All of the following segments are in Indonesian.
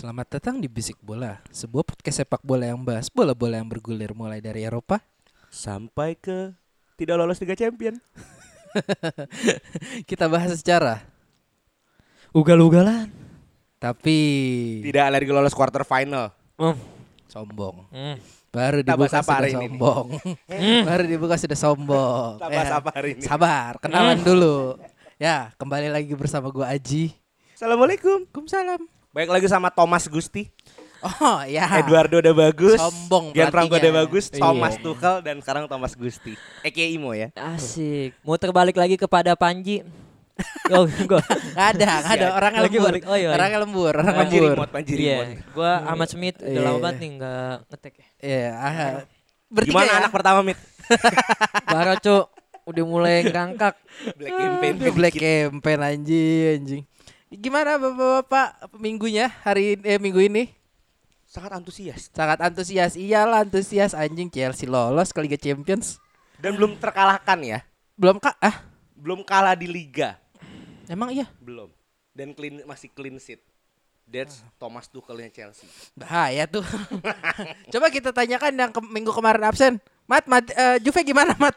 Selamat datang di Bisik Bola, sebuah podcast sepak bola yang bahas bola-bola yang bergulir mulai dari Eropa. Sampai ke tidak lolos Liga Champion. Kita bahas secara, Ugal-ugalan. tapi Tidak lagi lolos quarter final. Hmm. sombong. Hmm. Baru dibuka apa sudah hari ini sombong. Baru dibuka sudah sombong. Apa hari ini? Sabar, kenalan dulu. Ya, kembali lagi bersama gua Aji. Assalamualaikum. Waalaikumsalam. Baik lagi sama Thomas Gusti. Oh ya. Eduardo udah bagus. Sombong Gianfranco udah bagus. Iya. Thomas Tuchel dan sekarang Thomas Gusti. Eke Imo ya. Asik. Mau terbalik lagi kepada Panji. Oh, gua. Nggak ada, nggak ada. Orangnya Lagi lembur. balik. Oh, iya, iya. Orangnya lembur, orang Panji lembur. remote, Panji Iya, remote. gua Ahmad Smith udah Iya. lama banget nih nggak ngetek ya. Iya, ah. Bertiga Gimana ya? anak pertama, Mit? Bara, Cuk. Udah mulai ngangkak. Black campaign. Black campaign anjing, anjing. Gimana Bapak-bapak minggunya hari eh minggu ini? Sangat antusias Sangat antusias. Iyalah antusias anjing Chelsea lolos ke Liga Champions. dan belum terkalahkan ya. Belum kak ah? Belum kalah di liga. Emang iya? Belum. Dan clean masih clean sheet. That's Thomas Tuchelnya Chelsea. Bahaya tuh. Coba kita tanyakan yang ke- minggu kemarin absen. Mat, Mat eh, Juve gimana, Mat?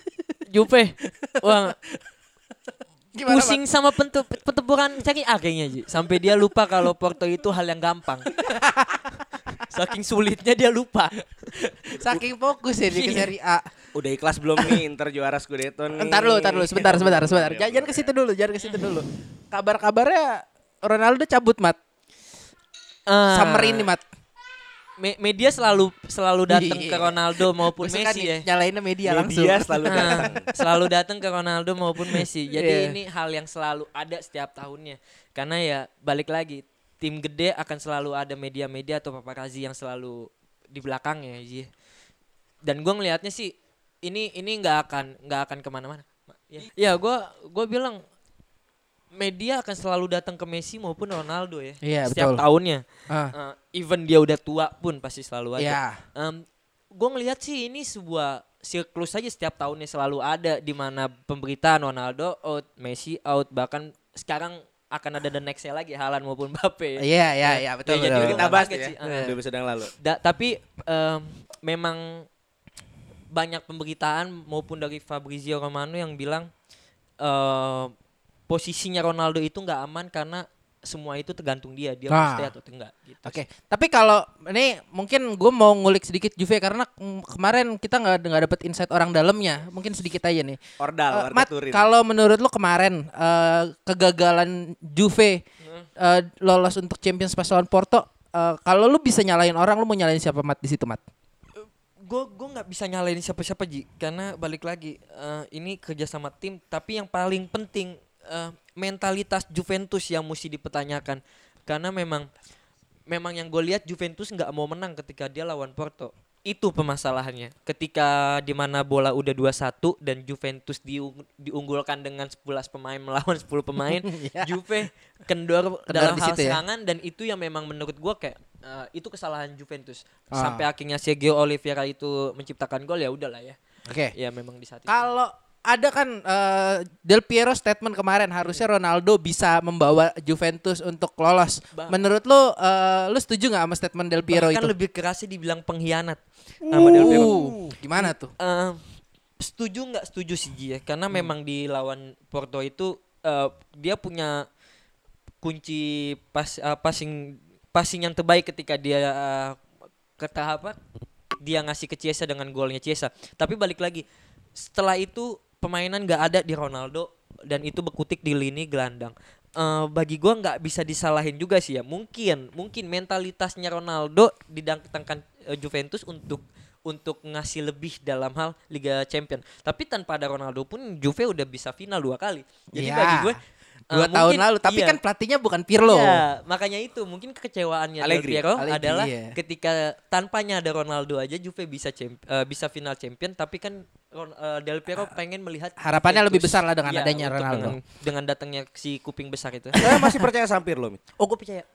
Juve. Wah, gimana, pusing sama pentu- pertempuran cari A kayaknya Ji. Sampai dia lupa kalau Porto itu hal yang gampang. Saking sulitnya dia lupa. Saking fokus ya di ke Iya. Serie A. Udah ikhlas belum nih Inter juara Scudetto nih? Entar dulu, entar dulu, sebentar, sebentar, sebentar. Boleh, Jangan, jangan ke situ dulu, jangan ke situ dulu. Kabar-kabarnya Ronaldo cabut, Mat. Ah, Summer ini, Mat. Me- media selalu selalu datang Iya. ke Ronaldo maupun Maksudnya kan Messi ya. Nyalainnya media, langsung. Media selalu Nah, datang. selalu datang ke Ronaldo maupun Messi. Jadi Iya. ini hal yang selalu ada setiap tahunnya. Karena ya balik lagi tim gede akan selalu ada media-media atau paparazzi yang selalu di belakangnya Ji. Dan gue ngelihatnya sih ini ini nggak akan nggak akan ke mana-mana. Ya, ya gue gue bilang media akan selalu datang ke Messi maupun Ronaldo ya. Iya, setiap betul. tahunnya. Ah. Eh, even dia udah tua pun pasti selalu ada. Iya. gue ngelihat sih ini sebuah siklus aja setiap tahunnya selalu ada di mana pemberitaan Ronaldo out, Messi out, bahkan sekarang akan ada the next lagi Haaland maupun Mbappe. Iya, iya, iya, betul. Ya, jadi betul. Kita bahas ya. sih. Dua episode yang lalu. Da- tapi em, memang banyak pemberitaan maupun dari Fabrizio Romano yang bilang eh, posisinya Ronaldo itu nggak aman karena semua itu tergantung dia, dia mau Ah. stay atau enggak gitu. Oke, tapi kalau ini mungkin gue mau ngulik sedikit Juve karena kemarin kita nggak nggak dapet insight orang dalamnya, mungkin sedikit aja nih. Ordal, Eh, Arda Mat, kalau menurut lu kemarin eh, kegagalan Juve eh, lolos untuk Champions pas lawan Porto, eh, kalau lu bisa nyalain orang, lu mau nyalain siapa Mat di situ Mat? gue gue nggak bisa nyalain siapa-siapa ji karena balik lagi eh, ini kerja sama tim tapi yang paling penting eh, mentalitas Juventus yang mesti dipertanyakan karena memang memang yang gue lihat Juventus nggak mau menang ketika dia lawan Porto itu permasalahannya ketika di mana bola udah 2-1 dan Juventus diung- diunggulkan dengan 11 pemain melawan 10 pemain Iya. Juve kendor, Kendor dalam hal ya? serangan dan itu yang memang menurut gua kayak eh, itu kesalahan Juventus Ah. sampai akhirnya Sergio Oliveira itu menciptakan gol ya udahlah ya Oke. ya memang di saat itu Kalau ada kan eh, Del Piero statement kemarin harusnya Ronaldo bisa membawa Juventus untuk lolos. Bang. Menurut lu eh, lu setuju nggak sama statement Del Piero bahkan itu? lebih kerasnya dibilang pengkhianat sama Del Piero Uh, gimana tuh? Eh, setuju nggak setuju sih Ji ya karena memang di lawan Porto itu eh, dia punya kunci pas eh, passing passing yang terbaik ketika dia ke tahap apa dia ngasih ke Chiesa dengan golnya Chiesa tapi balik lagi setelah itu permainan nggak ada di Ronaldo dan itu berkutik di lini gelandang. Eh, bagi gua nggak bisa disalahin juga sih ya. Mungkin mungkin mentalitasnya Ronaldo didatangkan eh, Juventus untuk untuk ngasih lebih dalam hal Liga Champion tapi tanpa ada Ronaldo pun Juve udah bisa final dua kali. Jadi Iya. bagi gue Dua Eh, tahun mungkin- lalu, tapi iya. kan pelatihnya bukan Pirlo. Iya, makanya itu mungkin kekecewaannya Del Allegri. Piero Allegri, adalah iya. ketika tanpanya ada Ronaldo aja Juve bisa champ- eh, bisa final champion tapi kan Ron- eh, Del Piero pengen melihat harapannya lebih besar lah dengan Iya, adanya Ronaldo. Dengan, dengan datangnya si kuping besar itu. Saya masih percaya sama Pirlo. Oh gue percaya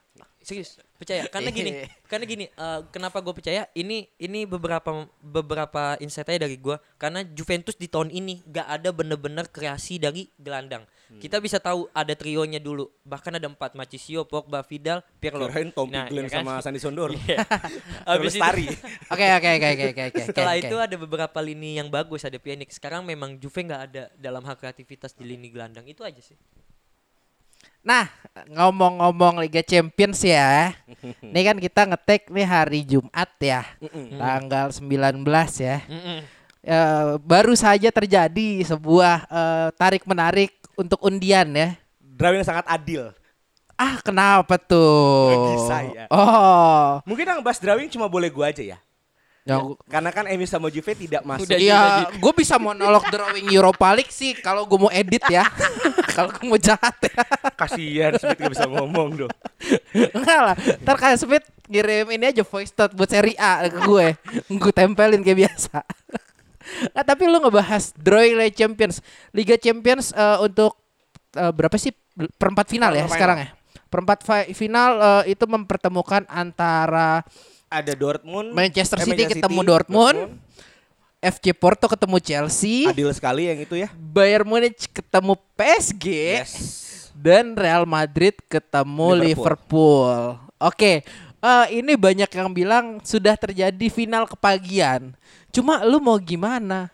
serius percaya karena gini karena gini eh, kenapa gue percaya ini ini beberapa beberapa insight aja dari gue karena Juventus di tahun ini gak ada bener-bener kreasi dari gelandang kita bisa tahu ada trionya dulu bahkan ada empat Marchisio Pogba Vidal Pirlo Kirain Tom Nah, Glenn ya kan? sama Sandi Sondoro. Iya. Habis itu- Lestari. Oke oke oke oke oke oke. setelah oke. itu ada beberapa lini yang bagus ada Pjanic sekarang memang Juve nggak ada dalam hal kreativitas di lini gelandang itu aja sih Nah, ngomong-ngomong Liga Champions ya. Ini kan kita ngetek nih hari Jumat ya. Tanggal 19 ya. Ya, baru saja terjadi sebuah eh, tarik-menarik untuk undian ya. Drawing yang sangat adil. Ah, kenapa tuh? Bagi saya. Oh. Mungkin yang bahas drawing cuma boleh gua aja ya. Yang Karena kan MU sama Juve tidak masuk. Udah. Iya, gue bisa monolog drawing Europa League sih kalau gue mau edit ya. kalau gue mau jahat ya. Kasihan Smith gak bisa ngomong dong. Enggak lah. Ntar kayak Smith ngirim ini aja voice note buat seri A ke gue. Gue tempelin kayak biasa. Nah, tapi lu ngebahas drawing Liga Champions. Liga Champions eh, untuk eh, berapa sih perempat final ya Perempat sekarang ya? Perempat fi- final eh, itu mempertemukan antara Ada Dortmund, Manchester eh, City ketemu Dortmund. FC Porto ketemu Chelsea, Adil sekali yang itu ya. Bayern Munich ketemu PSG, Yes. dan Real Madrid ketemu Liverpool. Liverpool. Oke, eh, ini banyak yang bilang sudah terjadi final kepagian. Cuma lu mau gimana?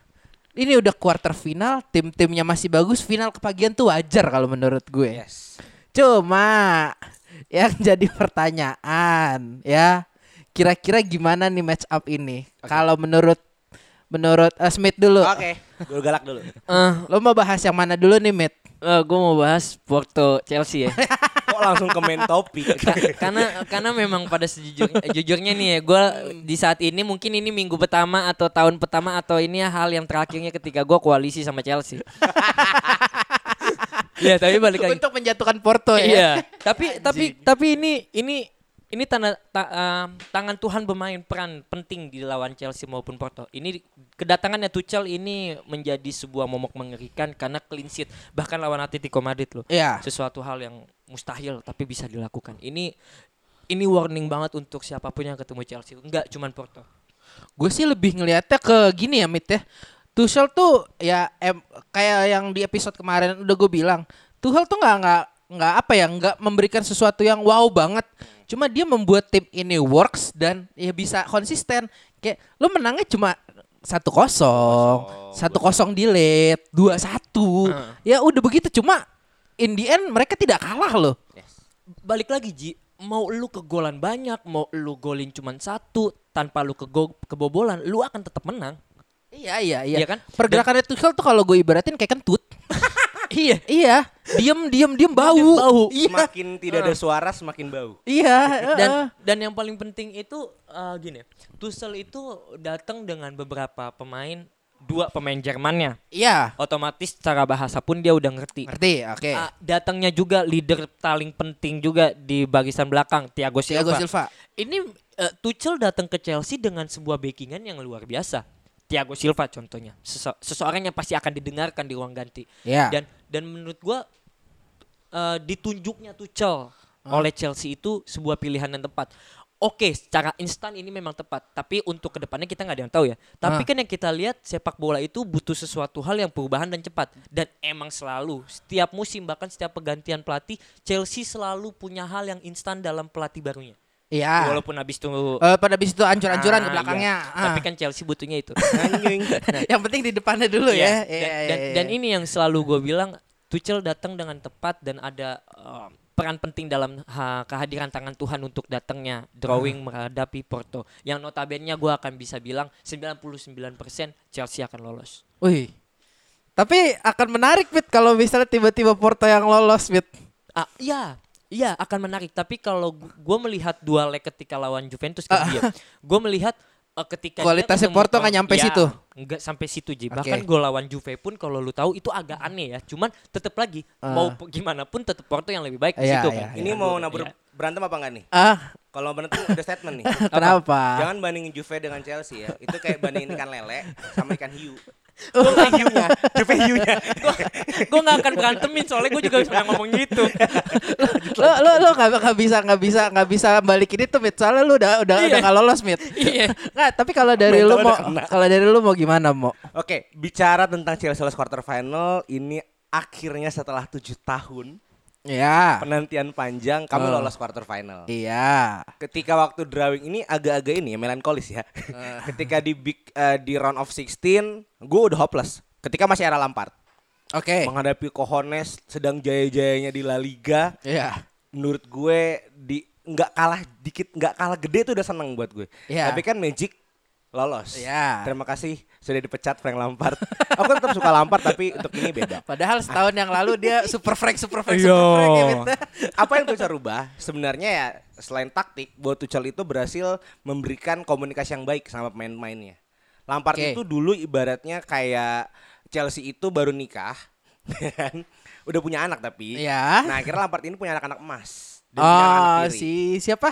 Ini udah quarter final, tim-timnya masih bagus, final kepagian tuh wajar kalau menurut gue. Yes. Cuma yang jadi pertanyaan ya, kira-kira gimana nih match up ini? Kalau menurut menurut eh, Smith dulu. Oke, gue galak dulu. Eh, Lo mau bahas yang mana dulu nih, Smith? gue mau bahas Porto Chelsea ya. Kok langsung ke main topik? Ka- karena karena memang pada sejujurnya jujurnya nih ya gue di saat ini mungkin ini minggu pertama atau tahun pertama atau ini hal yang terakhirnya ketika gue koalisi sama Chelsea. Iya tapi balik lagi. Untuk menjatuhkan Porto ya. Iya. tapi tapi tapi ini ini ini tanda ta- eh, tangan Tuhan bermain peran penting di lawan Chelsea maupun Porto. Ini kedatangannya Tuchel ini menjadi sebuah momok mengerikan karena clean sheet bahkan lawan Atletico Madrid loh Iya. sesuatu hal yang mustahil tapi bisa dilakukan. Ini ini warning banget untuk siapa pun yang ketemu Chelsea. Enggak cuman Porto. Gue sih lebih ngelihatnya ke gini ya, Mit ya. Tuchel tuh ya em, kayak yang di episode kemarin udah gue bilang, Tuchel tuh nggak nggak nggak apa ya, nggak memberikan sesuatu yang wow banget. Cuma dia membuat tim ini works dan ya bisa konsisten. Kayak lu menangnya cuma satu kosong, satu kosong di lead, dua satu. Ya udah begitu. Cuma in the end mereka tidak kalah loh. Balik lagi Ji, mau lu kegolan banyak, mau lu golin cuman satu tanpa lu kego- kebobolan, lu akan tetap menang. Iya iya iya. Iya kan? Pergerakannya Tuchel tuh kalau gue ibaratin kayak kentut. Iya. iya, diem diem diem bau. Diem bau. Iya. Semakin tidak ada suara, semakin bau. Iya. dan heeh. dan yang paling penting itu eh, gini Tuchel itu datang dengan beberapa pemain dua pemain Jermannya iya. otomatis secara bahasa pun dia udah ngerti Ngerti? Oke. Ah, datangnya juga leader paling penting juga di barisan belakang Thiago Silva, Thiago Silva. ini eh, Tuchel datang ke Chelsea dengan sebuah backingan yang luar biasa Thiago Silva contohnya Sese- seseorang yang pasti akan didengarkan di ruang ganti Iya. dan dan menurut gua eh, ditunjuknya Tuchel oleh Chelsea itu sebuah pilihan yang tepat. Oke, secara instan ini memang tepat, tapi untuk ke depannya kita nggak ada yang tahu ya. Tapi Ah. kan yang kita lihat sepak bola itu butuh sesuatu hal yang perubahan dan cepat. Dan emang selalu setiap musim bahkan setiap pergantian pelatih Chelsea selalu punya hal yang instan dalam pelatih barunya. Iya. Walaupun habis itu Eh, pada bis itu ancur-ancuran Ah, ke belakangnya. iya. Ah. Tapi kan Chelsea butuhnya itu. Anjing. yang penting di depannya dulu ya. Iya, Iya, dan, iya, dan, iya. dan ini yang selalu gue bilang Tuchel datang dengan tepat dan ada uh, peran penting dalam ha, kehadiran tangan Tuhan untuk datangnya drawing menghadapi Porto. Yang notabene gue akan bisa bilang 99% Chelsea akan lolos. Wih. Tapi akan menarik Fit kalau misalnya tiba-tiba Porto yang lolos Fit. Ah, iya, iya akan menarik. Tapi kalau gue melihat dua leg ketika lawan Juventus kan dia, gue melihat uh, ketika Kualitasnya ketemu Porto Por- nggak nyampe Iya, situ. Enggak sampai situ Ji. Oke. Bahkan gol lawan Juve pun kalau lu tahu itu agak aneh ya. Cuman tetap lagi Ah. mau gimana pun tetap Porto yang lebih baik di Iya, situ iya, kan. Ini mau nabur berantem apa enggak nih? Ah, Kalau berantem ada statement nih. kenapa? Jangan bandingin Juve dengan Chelsea ya. Itu kayak bandingin ikan lele sama ikan hiu. Gue gak hiunya, hiunya. Gue gak akan berantemin soalnya gue juga pernah ngomong gitu. lo lo lo nggak nggak bisa nggak bisa nggak bisa balikin itu mit soalnya lu udah udah Iya. udah nggak lolos mit Iya. nggak tapi kalau dari lu Mental mau kalau dari lu mau gimana mau Oke, bicara tentang Chelsea lolos quarter final ini akhirnya setelah tujuh tahun ya penantian panjang kami Oh. lolos quarter final. iya Ketika waktu drawing ini agak-agak ini ya melankolis ya. Ketika di big eh, di round of 16, gue udah hopeless. Ketika masih era Lampard oke menghadapi Cojones sedang jaya-jayanya di La Liga, iya menurut gue di nggak kalah dikit nggak kalah gede tuh udah seneng buat gue. Iya. Tapi kan Magic lolos. Iya. Terima kasih sudah dipecat Frank Lampard. Aku tetap suka Lampard tapi untuk ini beda. padahal setahun yang lalu dia super freak super Iya. super ya, Mit. Apa yang Tuchel rubah? Sebenarnya ya selain taktik, bahwa Tuchel itu berhasil memberikan komunikasi yang baik sama pemain-pemainnya. Lampard Oke. itu dulu ibaratnya kayak Chelsea itu baru nikah, kan? Udah punya anak tapi. Iya. Nah, akhirnya Lampard ini punya anak-anak emas. Dan punya anak oh si siapa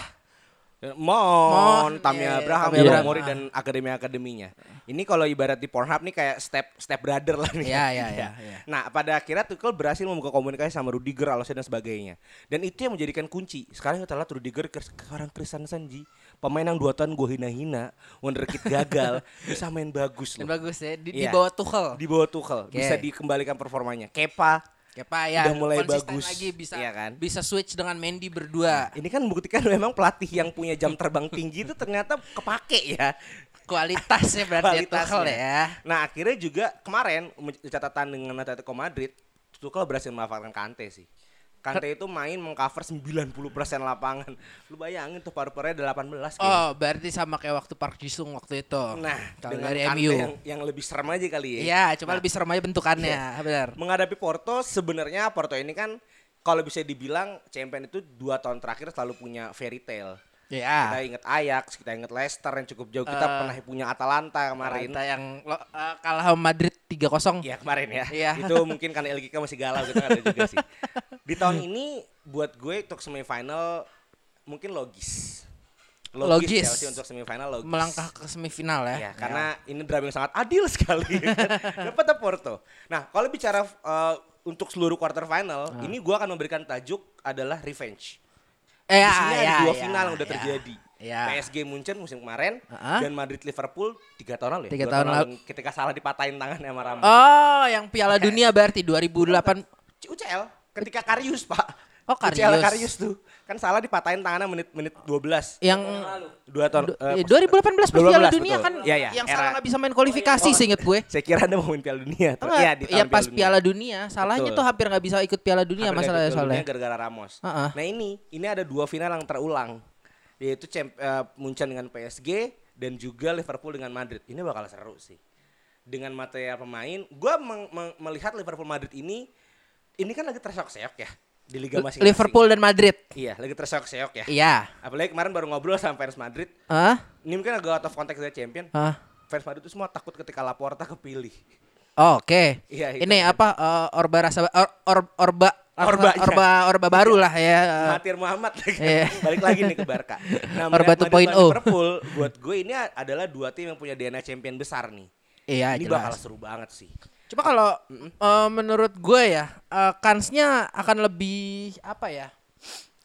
Mon, Mon, Tamia iya, Abraham, Tamia Tamia Abraham. Mori dan akademi-akademinya. Ini kalau ibarat di Pornhub nih kayak step step brother lah nih. Iya, iya, iya, iya. Nah, pada akhirnya Tuchel berhasil membuka komunikasi sama Rudiger, Alonso dan sebagainya. Dan itu yang menjadikan kunci. Sekarang kita lihat Rudiger sekarang Christensen Ji, pemain yang dua tahun gue hina-hina, wonderkid gagal, bisa main bagus loh. bagus ya di, di Iya. bawah Tuchel Di bawah Tuchel, Oke. bisa dikembalikan performanya. Kepa, Kepa ya Udah mulai bagus, lagi bisa iya kan? bisa switch dengan Mendy berdua ini kan membuktikan memang pelatih yang punya jam terbang tinggi itu ternyata kepake ya. kualitasnya berarti Kualitasnya. Tuchel ya Nah akhirnya juga kemarin catatan dengan Atletico Madrid Tuchel berhasil memanfaatkan Kante sih. Kante itu main mengcover 90% lapangan. Lu bayangin tuh paru-parunya 18 kayaknya. Oh, berarti sama kayak waktu Park Jisung waktu itu. Nah, kalau dengan dari Kante MU. yang, yang lebih serem aja kali ya. Iya, cuma Nah, lebih serem aja bentukannya, benar. Menghadapi Porto sebenarnya Porto ini kan kalau bisa dibilang champion itu dua tahun terakhir selalu punya fairy tale. Kita Iya. inget Ajax, kita inget Leicester yang cukup jauh. Kita Eh, pernah punya Atalanta kemarin. Atalanta yang lo- eh, kalah sama Madrid 3-0. Iya kemarin ya. Iya. Itu mungkin karena LGK masih galau gitu ada juga sih. Di tahun ini buat gue untuk semifinal mungkin logis. Logis. Chelsea untuk semifinal logis. Melangkah ke semifinal ya. Ya, karena ini drama yang sangat adil sekali. Dapat Porto. Nah, kalau bicara uh, untuk seluruh quarter final, Ah. ini gue akan memberikan tajuk adalah revenge. Eh, Di sini ya, ada dua ya, final yang udah ya. terjadi. Ya. PSG Munchen musim kemarin Ah. dan Madrid Liverpool tiga tahun lalu ya. Tiga Dua tahun lalu. ketika salah dipatahin tangan sama Ramos. Oh, yang Piala Dunia berarti 2008. UCL ketika Karius pak Oh, UCL Karius. Karius tuh kan salah dipatahin tangannya menit menit 12 Yang dua tahun du- eh, eh, 2018 pas Piala 2018, Dunia betul. kan Iya, iya, yang era- salah nggak bisa main kualifikasi seinget gue. saya kira anda mau main Piala Dunia tuh. Iya, di ya pas Piala Dunia, salahnya Betul. tuh hampir nggak bisa ikut Piala Dunia Hampir masalahnya soalnya. Dunia gara-gara Ramos Heeh. nah ini ini ada dua final yang terulang yaitu champ, eh, Munchen dengan PSG dan juga Liverpool dengan Madrid ini bakal seru sih dengan material pemain meng- melihat Liverpool Madrid ini ini kan lagi terseok-seok ya di liga masing-masing Liverpool dan Madrid. iya lagi terseok-seok ya Iya. Apalagi kemarin baru ngobrol sama fans Madrid. Hah? Ini mungkin agak out of context dari champion. Hah? Fans Madrid itu semua takut ketika Laporta kepilih. Oh, Oke. Iya, itu Ini kan. apa eh, Orba rasa or, or- Orba Orba, iya. Orba Orba baru lah ya. Mahathir Muhammad iya. balik lagi nih ke Barca. Nah, Orba melihat 2.0. Madrid lawan Liverpool buat gue ini adalah dua tim yang punya DNA champion besar nih. Iya, ini jelas. bakal seru banget sih. Coba kalau eh, menurut gue ya, eh, kansnya akan lebih apa ya?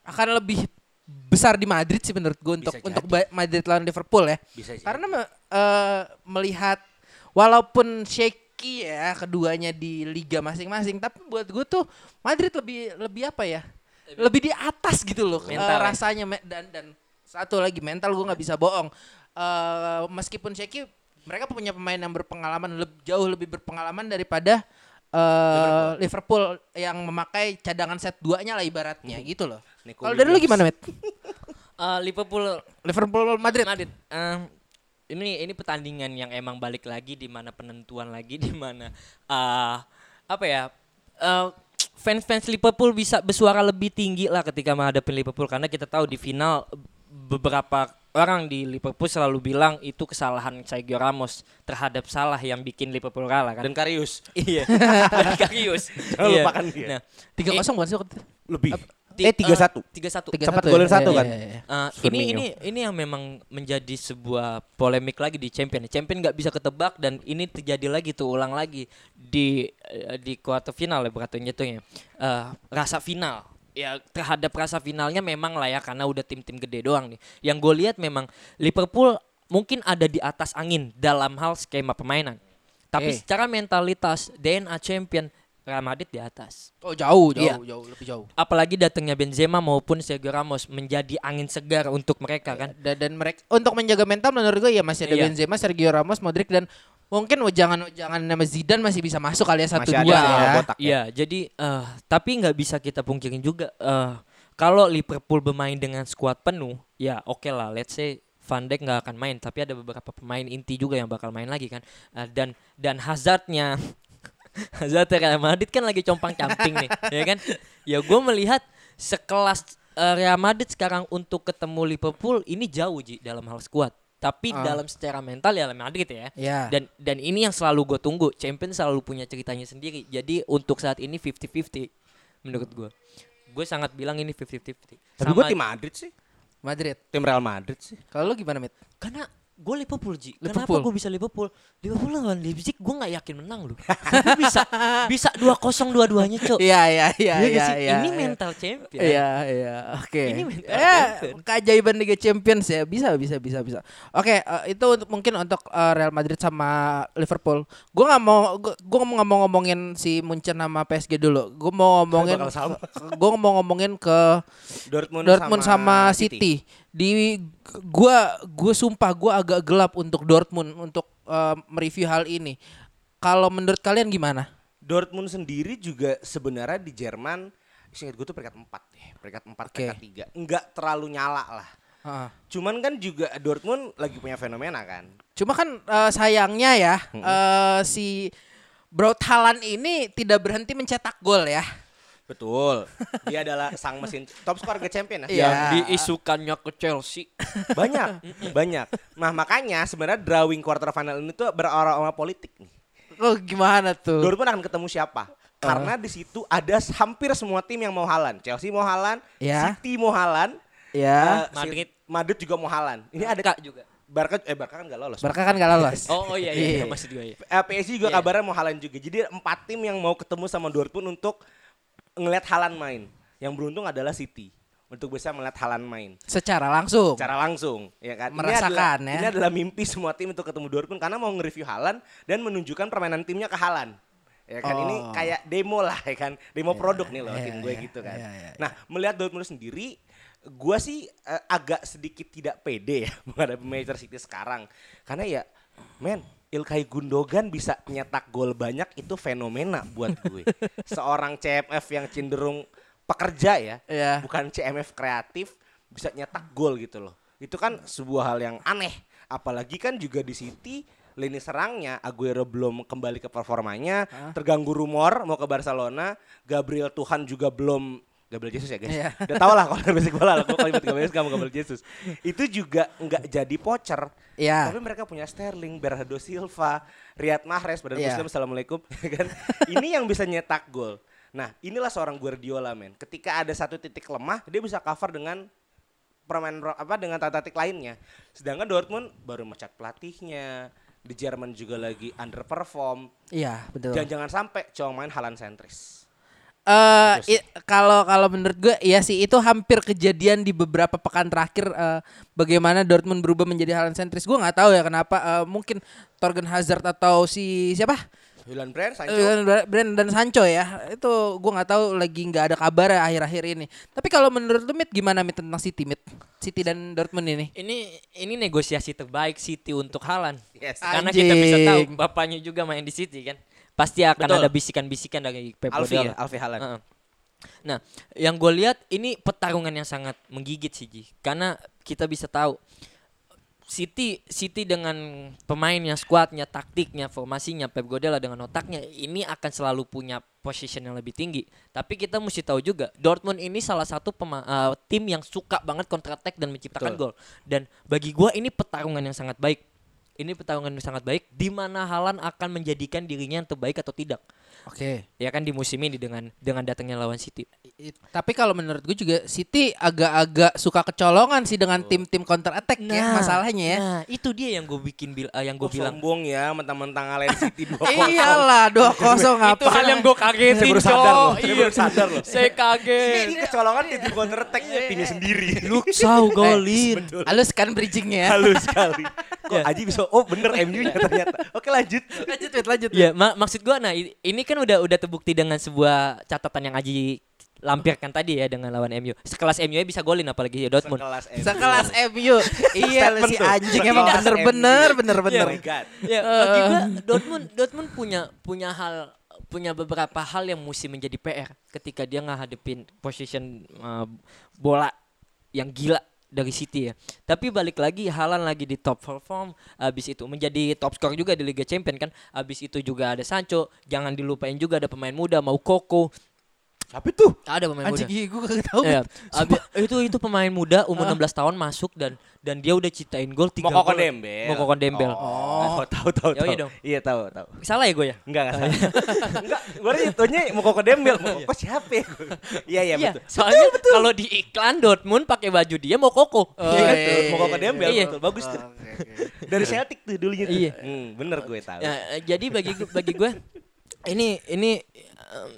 Akan lebih besar di Madrid sih menurut gue untuk untuk jadi. ba- Madrid lawan Liverpool ya. Bisa jadi. Karena me- eh, melihat walaupun shaky ya keduanya di liga masing-masing, tapi buat gue tuh Madrid lebih lebih apa ya? Lebih di atas gitu loh Mental ya? rasanya dan dan satu lagi mental gue nggak bisa bohong. Eh, meskipun shaky mereka punya pemain yang berpengalaman leb- jauh lebih berpengalaman daripada eh, Liverpool. yang memakai cadangan set duanya lah ibaratnya gitu loh. Nico Kalau dari lu gimana, Met? Eh, Liverpool Liverpool Madrid. Madrid. Em, ini ini pertandingan yang emang balik lagi di mana penentuan lagi di mana eh apa ya? eh, fans-fans Liverpool bisa bersuara lebih tinggi lah ketika menghadapi Liverpool karena kita tahu di final beberapa orang di Liverpool selalu bilang itu kesalahan Sergio Ramos terhadap salah yang bikin Liverpool kalah kan. Dan Karius iya. Dan Karius. Jangan Iya. lupakan dia. Nah, Tiga kosong bukan sih waktu itu? lebih. ti- Eh 3-1. Tiga satu. Tiga Sempat satu golin ya? satu Iya, kan? iya, iya. Uh, ini ini ini yang memang menjadi sebuah polemik lagi di champion. Champion nggak bisa ketebak dan ini terjadi lagi tuh ulang lagi di eh, di quarter final ya berarti jatuhnya. Eh, rasa final ya terhadap rasa finalnya memang lah ya karena udah tim-tim gede doang nih. Yang gue lihat memang Liverpool mungkin ada di atas angin dalam hal skema permainan. Tapi Eh. secara mentalitas DNA champion Real Madrid di atas Oh jauh, jauh, Iya. jauh, lebih jauh. apalagi datangnya Benzema maupun Sergio Ramos menjadi angin segar untuk mereka kan. Dan, dan mereka untuk menjaga mental menurut gue ya masih ada Iya. Benzema, Sergio Ramos, Modric dan mungkin jangan jangan nama Zidane masih bisa masuk kali ya satu Masih ada dua soal ya. botak ya. Iya, jadi eh, tapi nggak bisa kita pungkirin juga eh, kalau Liverpool bermain dengan skuad penuh, ya oke lah, let's say Van Dijk nggak akan main, tapi ada beberapa pemain inti juga yang bakal main lagi kan. Eh, dan dan Hazardnya Hazard Real Madrid kan lagi compang camping nih, ya kan? Ya gue melihat sekelas eh, Real Madrid sekarang untuk ketemu Liverpool ini jauh Ji dalam hal skuad. Tapi Ah. dalam secara mental ya Real Madrid ya. Iya. Dan dan ini yang selalu gue tunggu. Champion selalu punya ceritanya sendiri. Jadi untuk saat ini 50-50 menurut gue. Gue sangat bilang ini 50-50. Tapi gue tim Madrid sih. Madrid. Tim Real Madrid sih. Kalau lu gimana, Mit? karena gue Liverpool Ji. Kenapa Liverpool. gue bisa Liverpool? Liverpool lawan Leipzig gue nggak yakin menang loh. Bisa bisa 2-0 dua-duanya, Cok. Iya, iya, iya, Iya iya, iya. Ini iya. mental champion. Iya, iya. Oke. Ini mental Ya, champion. keajaiban Liga Champions ya. Bisa, bisa, bisa, bisa. Oke, eh, itu untuk mungkin untuk eh, Real Madrid sama Liverpool. Gue nggak mau, gue nggak mau ngomongin si Munchen sama PSG dulu. Gue mau ngomongin, sama. gue mau ngomongin ke Dortmund, Dortmund sama, City. Di gua gue sumpah gua agak gelap untuk Dortmund untuk eh, mereview hal ini. Kalau menurut kalian gimana? Dortmund sendiri juga sebenarnya di Jerman Ingat gue tuh peringkat 4 deh, peringkat 4, Oke. peringkat 3 Enggak terlalu nyala lah Heeh. Cuman kan juga Dortmund lagi punya fenomena kan Cuma kan eh, sayangnya ya eh, si Braut Haaland ini tidak berhenti mencetak gol ya. Betul Dia adalah sang mesin top skor Liga Champion ya Iya. Yang diisukannya ke Chelsea. Banyak, banyak Nah makanya sebenarnya drawing quarter final ini tuh beraroma politik nih Oh gimana tuh? Dortmund akan ketemu siapa? Karena di situ ada hampir semua tim yang mau Halan. Chelsea mau Halan, Ya. City mau Halan, ya. eh, Madrid. Si- Madrid juga mau Halan. Ini ada Kak juga. Barca eh Barca kan gak lolos. Barca kan gak lolos. Oh, oh iya iya, iya. maksud gue ya. Eh, PSG juga Iya. kabarnya mau Halan juga. Jadi empat tim yang mau ketemu sama Dortmund untuk ngelihat Halan main. Yang beruntung adalah City untuk bisa melihat Halan main Secara langsung. secara langsung ya kan. Merasakan, ini adalah, ya. Ini adalah mimpi semua tim untuk ketemu Dortmund karena mau nge-review Halan dan menunjukkan permainan timnya ke Halan. Ya kan ini Oh. kayak demo lah ya kan. Demo produk nih loh iya, tim gue iya, gitu kan. iya, iya, iya. Nah, melihat Dortmund sendiri gua sih eh, agak sedikit tidak pede ya menghadapi Manchester City sekarang. Karena ya men Ilkay Gundogan bisa nyetak gol banyak itu fenomena buat gue. Seorang CMF yang cenderung pekerja ya, Iya. bukan CMF kreatif bisa nyetak gol gitu loh. Itu kan sebuah hal yang aneh. Apalagi kan juga di City lini serangnya Aguero belum kembali ke performanya, terganggu rumor mau ke Barcelona, Gabriel Tuhan juga belum Gabriel Jesus ya guys. Iya. Udah tau lah kalau basic bola lah, kalau Gabriel Jesus kamu Gabriel Jesus. Itu juga nggak jadi pocher. Iya. Tapi mereka punya Sterling, Bernardo Silva, Riyad Mahrez, Badan Iya. Muslim, Assalamualaikum. ya kan? Ini yang bisa nyetak gol. Nah inilah seorang Guardiola men. Ketika ada satu titik lemah, dia bisa cover dengan permainan apa dengan tata-tatik lainnya. Sedangkan Dortmund baru mecat pelatihnya. Di Jerman juga lagi underperform. Iya, betul. Dan jangan sampai cuma main halan sentris. Eh i- kalau kalau menurut gue ya sih itu hampir kejadian di beberapa pekan terakhir eh, bagaimana Dortmund berubah menjadi Haaland sentris. Gue nggak tahu ya kenapa eh, mungkin Torgen Hazard atau si siapa? Julian Brand, Sancho. Eh, Brand dan Sancho ya. Itu gue nggak tahu lagi nggak ada kabar ya akhir-akhir ini. Tapi kalau menurut lu Mit gimana Mit tentang City Mit? City dan Dortmund ini? Ini ini negosiasi terbaik City untuk Haaland. Yes. Karena kita bisa tahu bapaknya juga main di City kan. Pasti akan Betul. ada bisikan-bisikan dari Pep Alfi Guardiola. ya, Alfi Haaland. Heeh. Nah, yang gue lihat ini pertarungan yang sangat menggigit sih Ji. Karena kita bisa tahu City City dengan pemainnya, skuadnya, taktiknya, formasinya, Pep Guardiola dengan otaknya ini akan selalu punya position yang lebih tinggi. Tapi kita mesti tahu juga Dortmund ini salah satu pema- eh, tim yang suka banget counter attack dan menciptakan Betul. gol. Dan bagi gua ini pertarungan yang sangat baik. Ini pertarungan yang sangat baik di mana Halan akan menjadikan dirinya yang terbaik atau tidak. Oke. Ya kan di musim ini dengan dengan datangnya lawan City. I- Tapi kalau menurut gue juga City agak-agak suka kecolongan sih dengan tim-tim counter attack ya masalahnya ya. Nah, itu dia yang gue bikin bil eh, yang gue Gue bilang. sombong ya mentang-mentang ngalahin City 2 Iyalah 2-0 apa? itu hal yang gue kagetin, Saya baru sadar loh, saya Iya. baru sadar loh. Saya kaget. Ini kecolongan di tim counter attack-nya timnya sendiri. Luksau golin. Halus kan bridgingnya ya. Halus sekali. Kok Aji bisa oh bener MU-nya ternyata. Oke lanjut. lanjut, lanjut. Ya, ma- maksud gua nah i- ini kan udah udah terbukti dengan sebuah catatan yang Aji lampirkan tadi ya dengan lawan MU. Sekelas MU ya bisa golin apalagi ya Dortmund. Sekelas MU. Sekelas MU. iya si anjing emang bener-bener bener-bener. Oh my god. Ya, bagi gua Dortmund Dortmund punya punya hal punya beberapa hal yang mesti menjadi PR ketika dia ngadepin position uh, bola yang gila dari City ya. Tapi balik lagi Halan lagi di top perform habis itu menjadi top skor juga di Liga Champions kan. Habis itu juga ada Sancho, jangan dilupain juga ada pemain muda mau Koko. Tapi tuh Ada pemain muda. Anjing iya, gue kagak tahu. Ya, abi- itu itu pemain muda umur 16 tahun masuk dan dan dia udah ciptain gol tiga Mokoko gol. Dembel. Mokoko Dembel. Oh, tahu tahu Ya, tahu. iya dong. Iya tahu tahu. Salah ya gue ya? Enggak enggak salah. Enggak, gue itunya Mokoko Dembel. Mokoko siapa ya? Iya iya Iya, betul. soalnya kalau di iklan Dortmund pakai baju dia mau koko. Oh, Iya kan iya, iya, Mokoko iya. Dembel Iya. betul. Bagus tuh. Dari Celtic tuh dulunya tuh. Iya. Hmm, bener gue tahu. Ya, eh, jadi bagi bagi gue ini ini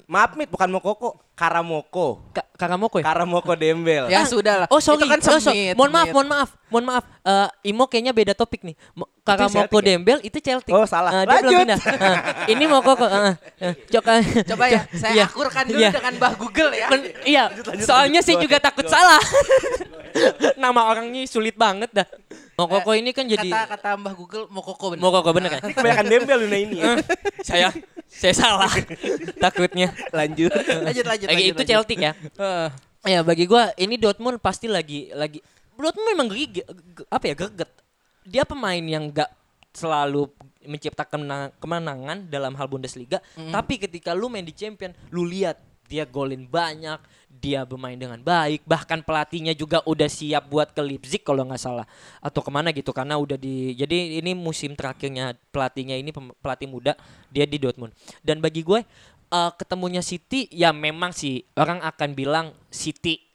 Maaf Mit, bukan Mokoko, Karamoko. Ka- Karamoko ya? Karamoko Dembel. Ya sudah lah. Oh sorry, Itu kan Oh, so- mohon maaf, mohon maaf, mohon maaf. Eh, Imo kayaknya beda topik nih. Mo- Karamoko Celtic ya? Dembel itu Celtic. Oh, salah. Eh, dia belum Lanjut. pindah. Eh, ini mau koko. eh, eh, Coba, Coba ya, saya Iya. akurkan dulu Iya. dengan bah Google ya. Men- iya, soalnya saya juga takut salah. Nama orangnya sulit banget dah. Mokoko ini kan jadi kata kata Mbah Google mau koko bener. Mokoko bener kan? Ini kebanyakan Dembel Luna ini ya. saya saya salah takutnya. Lanjut. lanjut lanjut. Lagi lanjut, itu lanjut. Celtic ya. Ya bagi gua ini Dortmund pasti lagi lagi Dortmund memang gigi, apa ya greget. Dia pemain yang gak selalu menciptakan menang- kemenangan dalam hal Bundesliga, tapi ketika lu main di Champion, lu lihat dia golin banyak, dia bermain dengan baik, bahkan pelatihnya juga udah siap buat ke Leipzig kalau nggak salah atau ke mana gitu karena udah di jadi ini musim terakhirnya pelatihnya ini pelatih muda dia di Dortmund dan bagi gue eh, ketemunya City ya memang sih orang akan bilang City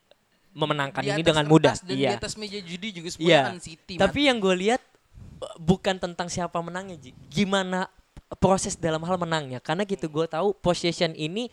memenangkan Di ini dengan mudah Dan iya di atas meja judi juga Iya. kan City. Tapi yang gue lihat eh, bukan tentang siapa menangnya, Ji. Gimana proses dalam hal menangnya. Karena gitu gue tahu possession ini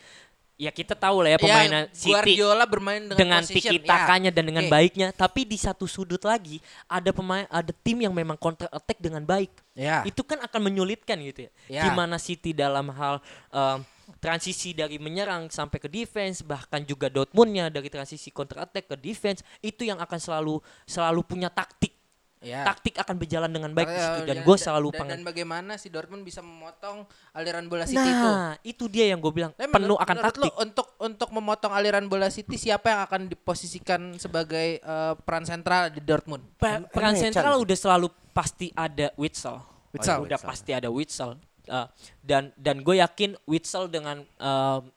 ya kita tahu lah ya pemainan City Guardiola bermain dengan, dengan tiki takanya dan dengan Oke. baiknya. Tapi di satu sudut lagi ada pemain ada tim yang memang counter attack dengan baik. Ya. Itu kan akan menyulitkan gitu ya. Ya. Gimana City dalam hal em, transisi dari menyerang sampai ke defense bahkan juga Dortmundnya dari transisi counter attack ke defense itu yang akan selalu selalu punya taktik Ya. taktik akan berjalan dengan baik di Karena- situ dan ya, gue selalu pengen dan bagaimana si Dortmund bisa memotong aliran bola City itu. nah itu dia yang gue bilang Tapi penuh menurut- akan menurut taktik lu untuk untuk memotong aliran bola City siapa yang akan diposisikan sebagai eh, peran sentral di Dortmund? Pe- peran Emre sentral udah selalu pasti ada Witsel. Witsel. udah pasti ada Witsel. Uh, dan dan gue yakin Witsel dengan um,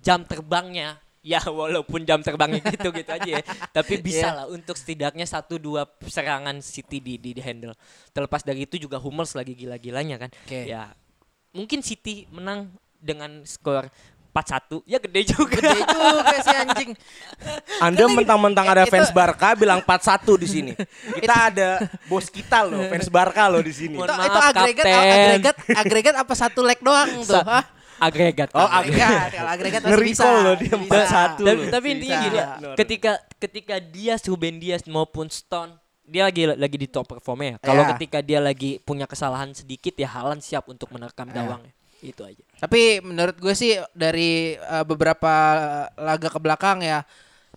jam terbangnya ya walaupun jam terbangnya gitu gitu aja ya tapi bisa Iya. lah untuk setidaknya satu dua serangan City di, di, di handle terlepas dari itu juga Hummels lagi gila-gilanya kan Oke. ya mungkin City menang dengan skor 4-1 ya gede juga Gede juga si anjing. Anda mentang-mentang ada itu- fans Barca bilang 4-1 di sini. Kita ada bos kita loh, fans Barca loh di sini. Itu, maaf, itu agregat Kapten. agregat agregat apa satu leg doang tuh? Sa- Hah? Agregat Oh, Agregat, kalau agregat masih bisa. Loh dia Bisa. 4-1 tapi, loh. tapi intinya Bisa. gini ketika ketika dia Ruben Dias maupun Stone dia lagi lagi di top performnya ya. Kalau Ya. ketika dia lagi punya kesalahan sedikit ya Halan siap untuk menerkam gawangnya. Itu aja. Tapi menurut gue sih dari uh, beberapa laga ke belakang ya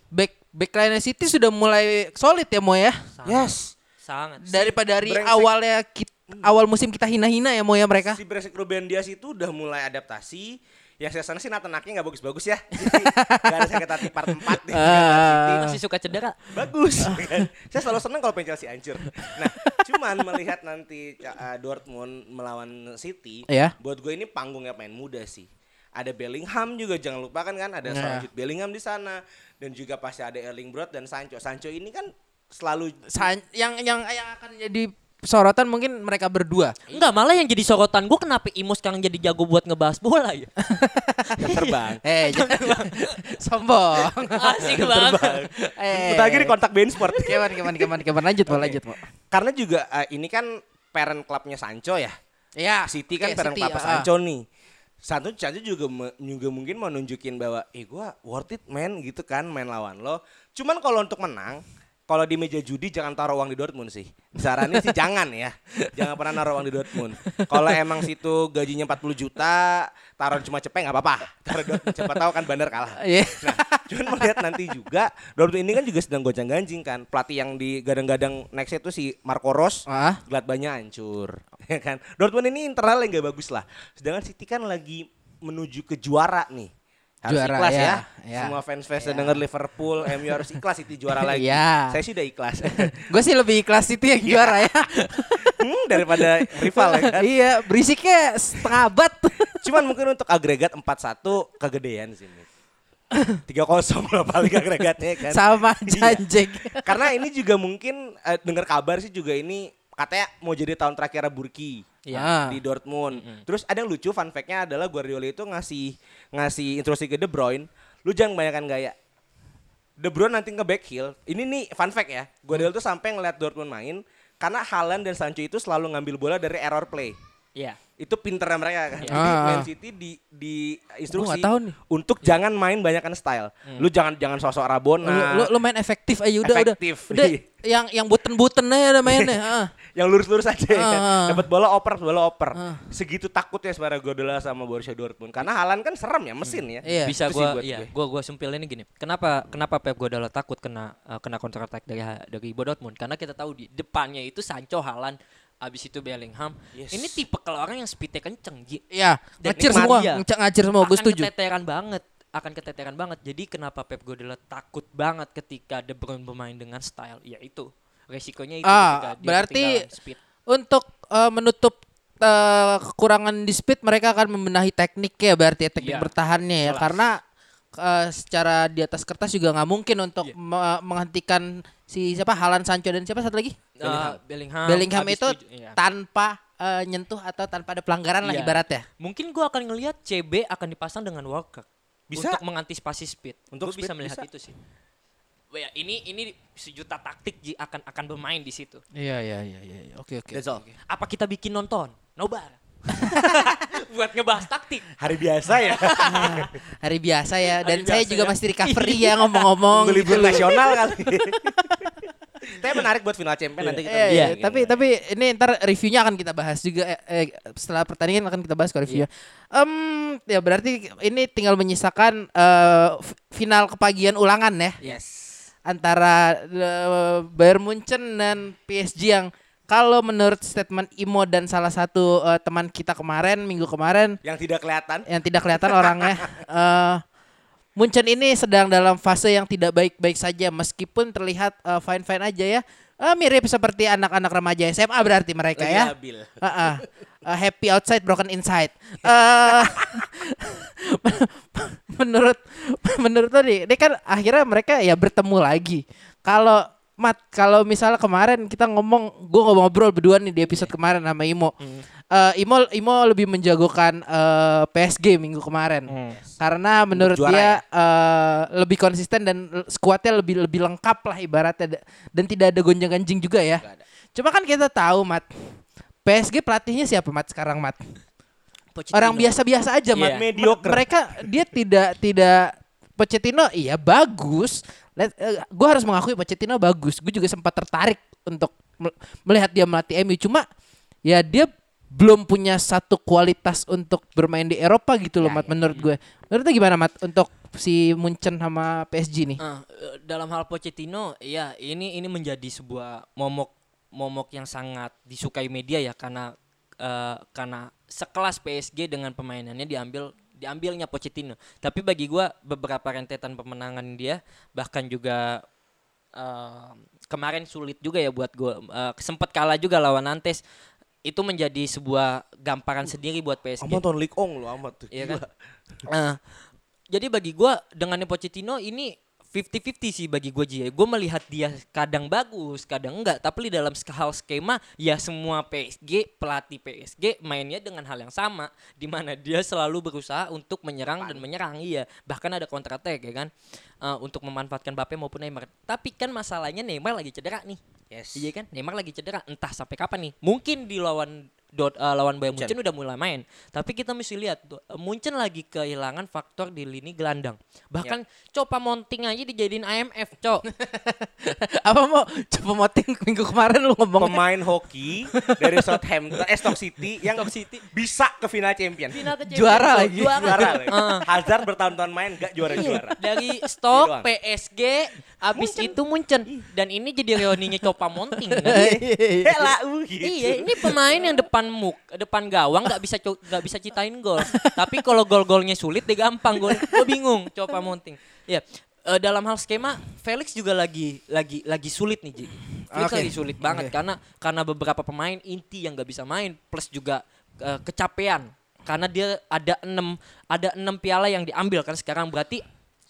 back backline City sudah mulai solid ya Mo ya. Yes. Sangat. Daripada dari brengsek. awalnya kit- awal musim kita hina-hina ya Mo ya mereka. Si Brengsek Ruben Dias itu udah mulai adaptasi. Ya saya sana sih Nathan Ake nggak bagus-bagus ya. Jadi nggak ada sakit hati part 4 deh. Ah. Masih suka cedera. bagus. kan? Saya selalu senang kalau pengen Chelsea hancur. Nah, cuman melihat nanti uh, Dortmund melawan City, Iya. buat gue ini panggungnya main muda sih. Ada Bellingham juga jangan lupakan kan ada seorang Jude Bellingham di sana dan juga pasti ada Erling Brot dan Sancho. Sancho ini kan selalu Sa- yang yang yang akan jadi sorotan mungkin mereka berdua. Enggak, malah yang jadi sorotan gue kenapa Imo sekarang jadi jago buat ngebahas bola ya? terbang. Eh, jangan sombong. Asik banget. Eh, di kontak Ben Sport. Keman, keman, keman, keman. Lanjut, mau lanjut, mau. Karena juga uh, ini kan parent clubnya Sancho ya. Ya, City kan oke, parent City, club ah. Sancho nih. Sancho Sancho juga juga mungkin mau nunjukin bahwa eh gua worth it man gitu kan main lawan lo. Cuman kalau untuk menang kalau di meja judi jangan taruh uang di Dortmund sih. Sarannya sih jangan ya. Jangan pernah naruh uang di Dortmund. Kalau emang situ gajinya 40 juta, taruh cuma cepet nggak apa-apa. Taruh Dortmund siapa tahu kan Bandar kalah. Iya. Nah, cuman melihat nanti juga Dortmund ini kan juga sedang goncang-ganjing kan. Pelatih yang digadang-gadang next itu si Marco Rose, Ah. Gladbachnya hancur, ya kan. Dortmund ini internal yang gak bagus lah. Sedangkan City kan lagi menuju ke juara nih. Harus Juara, ikhlas ya. ya, ya. Semua fans-fans yang denger Liverpool, MU harus ikhlas City juara lagi. Ya. Saya sih udah ikhlas. Gue sih lebih kelas City yang juara ya. Hmm, daripada rival ya kan. iya, berisiknya setengah abad. Cuman mungkin untuk agregat 4-1 kegedean sih. Mit. 3-0 lah paling agregatnya kan. Sama Iya. Janjek. Karena ini juga mungkin eh, dengar kabar sih juga ini katanya mau jadi tahun terakhir Burki Iya. di Dortmund. Terus ada yang lucu fun fact-nya adalah Guardiola itu ngasih ngasih instruksi ke De Bruyne, lu jangan kebanyakan gaya. De Bruyne nanti nge back heel. Ini nih fun fact ya. Guardiola tuh sampai ngeliat Dortmund main karena Haaland dan Sancho itu selalu ngambil bola dari error play. Iya. Itu pinternya mereka kan. Jadi Ah. Man City di di instruksi tahu nih. untuk jangan main banyakan style. Lu jangan jangan sosok Rabona. Lu, lu, lu main efektif aja udah Efektif. udah. Udah yang yang buten-buten aja udah mainnya. ah. yang lurus-lurus aja ya. Ah. Dapat bola oper, bola oper. Ah. Segitu takutnya sebenarnya Guardiola sama Borussia Dortmund. Karena Haaland kan serem ya mesin ya. Iya. Bisa Itu gua buat iya, gue. gua gua sumpilin ini gini. Kenapa kenapa Pep Guardiola takut kena eh, kena counter attack dari dari Dortmund? Karena kita tahu di depannya itu Sancho, Haaland, abis itu Bellingham. Yes. Ini tipe kalau orang yang speednya kenceng. Iya, ngacir semua, ngacir, ngacir semua, gue akan setuju. keteteran banget akan keteteran banget jadi kenapa Pep Guardiola takut banget ketika De Bruyne bermain dengan style ya itu resikonya itu Ah, berarti speed Untuk eh, menutup eh, kekurangan di speed mereka akan membenahi teknik ya berarti ya, teknik Iya, bertahannya ya jelas. karena eh, secara di atas kertas juga nggak mungkin untuk Iya. me- menghentikan si siapa Halan Sancho dan siapa satu lagi Bellingham, Bellingham, Bellingham itu iya. tanpa eh, nyentuh atau tanpa ada pelanggaran lah Iya. ibaratnya. mungkin gua akan ngelihat CB akan dipasang dengan Walker Bisa. untuk mengantisipasi speed Untuk Gua bisa speed, melihat bisa. itu sih Wah, ya, ini ini sejuta taktik Ji akan akan bermain di situ Iya iya iya iya oke oke. All. apa kita bikin nonton nobar buat ngebahas taktik Hari biasa ya. Hari biasa ya dan Hari saya biasa juga ya. masih recovery ya ngomong-ngomong. Libur gitu. nasional kali. Tapi menarik buat final champion nanti kita Iya, iya. tapi tapi ini ntar reviewnya akan kita bahas juga eh, eh, setelah pertandingan akan kita bahas ke reviewnya. Em, ya berarti ini tinggal menyisakan f- final kepagian ulangan ya Yes. antara eh, Bayern Munchen dan PSG yang kalau menurut statement Imo dan salah satu eh, teman kita kemarin minggu kemarin Yang tidak kelihatan. yang tidak kelihatan orangnya eh Munchen ini sedang dalam fase yang tidak baik-baik saja meskipun terlihat eh, fine-fine aja ya. Eh, mirip seperti anak-anak remaja SMA berarti mereka Lagi ya. labil. Heeh. Eh, happy outside, broken inside. Eh menurut menurut tadi, ini kan akhirnya mereka ya bertemu lagi. Kalau Mat, kalau misalnya kemarin kita ngomong, gue ngobrol berdua nih di episode kemarin sama Imo. Eh, Imo Imo lebih menjagokan eh, PSG minggu kemarin karena menurut juara dia ya? eh, lebih konsisten dan skuadnya lebih lebih lengkap lah ibaratnya Da- dan tidak ada gonjang-ganjing juga ya. Cuma kan kita tahu Mat, PSG pelatihnya siapa Mat sekarang Mat? Pochettino. Orang biasa-biasa aja Mat. Iya. Mediocre. Mereka dia tidak tidak Pochettino iya bagus. Let, gue harus mengakui Pochettino bagus. Gue juga sempat tertarik untuk mel- melihat dia melatih MU. Cuma ya dia belum punya satu kualitas untuk bermain di Eropa gitu loh, Mat. Menurut gue. Menurut lu gimana, Mat? Untuk si Munchen sama PSG nih. Eh, dalam hal Pochettino, ya ini ini menjadi sebuah momok momok yang sangat disukai media ya karena eh, karena sekelas PSG dengan pemainannya diambil diambilnya Pochettino. Tapi bagi gua beberapa rentetan pemenangan dia bahkan juga eh, kemarin sulit juga ya buat gua eh, sempat kalah juga lawan Nantes itu menjadi sebuah gamparan sendiri buat PSG. Amat League On lo amat tuh. Iya kan? Eh, jadi bagi gua dengan Pochettino ini 50-50 sih bagi gue Ji. Gue melihat dia kadang bagus, kadang enggak. Tapi di dalam hal skema ya semua PSG pelatih PSG mainnya dengan hal yang sama, di mana dia selalu berusaha untuk menyerang dan menyerang. Iya, bahkan ada counter attack ya kan, Eh, untuk memanfaatkan Mbappe maupun Neymar. Tapi kan masalahnya Neymar lagi cedera nih. Yes. Iya kan, Neymar lagi cedera. Entah sampai kapan nih. Mungkin di lawan dot eh, lawan Bayern Munchen. Munchen udah mulai main. Tapi kita mesti lihat tuh, eh, Munchen lagi kehilangan faktor di lini gelandang. Bahkan Copa Monting aja dijadiin IMF, Cok. Apa mau coba moting minggu kemarin lu ngomong Pemain hoki dari Southampton, eh Stoke City yang Stoke City. bisa ke final champion. Final ke Juara Champions, lagi. Juara. Juara lagi. Heeh. Hazard bertahun-tahun main gak juara-juara. Dari Iya Stoke. PSG, abis itu Munchen. Dan ini jadi reuninya Copa Monting. Uh, gitu. Iya, ini pemain yang depan muk, depan gawang nggak bisa nggak bisa ciptain gol. Tapi kalau gol-golnya sulit dia gampang gol. Gue bingung coba monting. Ya, eh, dalam hal skema Felix juga lagi lagi lagi sulit nih Ji. Felix Oke. lagi sulit banget karena karena beberapa pemain inti yang nggak bisa main plus juga eh, kecapean karena dia ada enam ada enam piala yang diambil kan sekarang berarti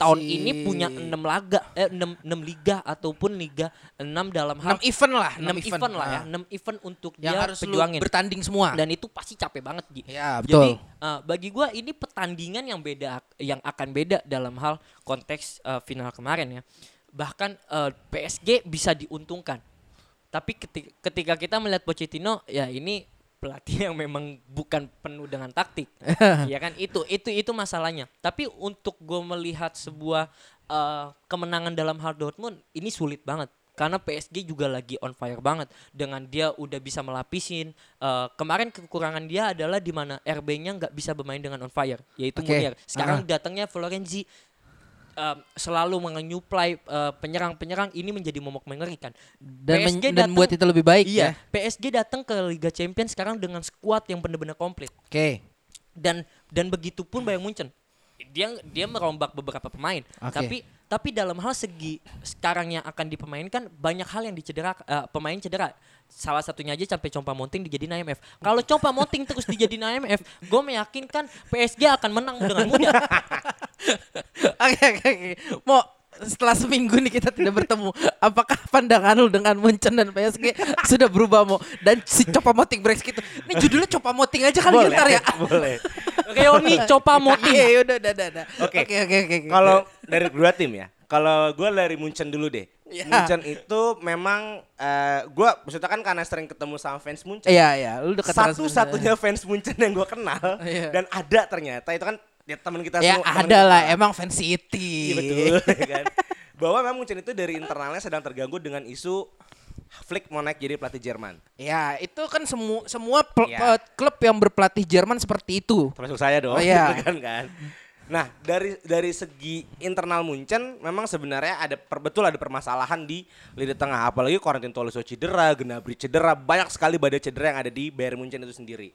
tahun Si- ini punya enam laga eh enam enam liga ataupun liga enam dalam hal 6 event lah, 6 event, lah ya, Ah. 6 event untuk Yang dia harus lu perjuangin. bertanding semua. Dan itu pasti capek banget, Ji. Ya, Jadi betul. eh, bagi gua ini pertandingan yang beda yang akan beda dalam hal konteks eh, final kemarin ya. Bahkan eh, PSG bisa diuntungkan. Tapi keti- ketika kita melihat Pochettino ya ini pelatih yang memang bukan penuh dengan taktik. ya kan itu itu itu masalahnya. Tapi untuk gue melihat sebuah eh, kemenangan dalam hal Dortmund ini sulit banget karena PSG juga lagi on fire banget dengan dia udah bisa melapisin eh, kemarin kekurangan dia adalah di mana RB-nya nggak bisa bermain dengan on fire yaitu Oke. Munir. Sekarang Ah. datangnya Florenzi selalu menyuplai eh, penyerang-penyerang ini menjadi momok mengerikan. dan men- PSG dan datang- buat itu lebih baik Iya, ya. PSG datang ke Liga Champions sekarang dengan skuad yang benar-benar komplit Oke. dan dan begitu pun Bayern Munchen dia dia merombak beberapa pemain Oke. tapi tapi dalam hal segi sekarang yang akan dipemainkan banyak hal yang dicedera eh, pemain cedera salah satunya aja sampai Compa Monting dijadiin IMF kalau Compa Monting terus dijadiin IMF gue meyakinkan PSG akan menang dengan mudah Oke oke oke. Mau setelah seminggu nih kita tidak bertemu, apakah pandangan lu dengan Munchen dan PSG sudah berubah mau dan si Copa Moting breaks gitu. Ini judulnya Copa Moting aja kali boleh, ntar ya. boleh. Reoni Copa Monting Iya udah udah udah. udah. Oke. Oke oke oke. oke. Kalau dari dua tim ya. Kalau gue dari Munchen dulu deh. Ya. Munchen itu memang eh gue maksudnya kan karena sering ketemu sama fans Munchen. Iya iya, lu dekat Satu-satunya fans Munchen yang gue kenal Iya. dan ada ternyata itu kan ya teman kita Ya semua. teman ada lah emang fans City. Iya betul ya kan. Bahwa memang Munchen itu dari internalnya sedang terganggu dengan isu Flick mau naik jadi pelatih Jerman. Ya, itu kan semua semua pel- Iya. pe- klub yang berpelatih Jerman seperti itu. termasuk saya dong Oh, iya. gitu kan kan nah dari dari segi internal Munchen memang sebenarnya ada per, betul ada permasalahan di lini tengah. Apalagi Corentin Tolisso cedera Gnabry cedera banyak sekali badai cedera yang ada di Bayern Munchen itu sendiri.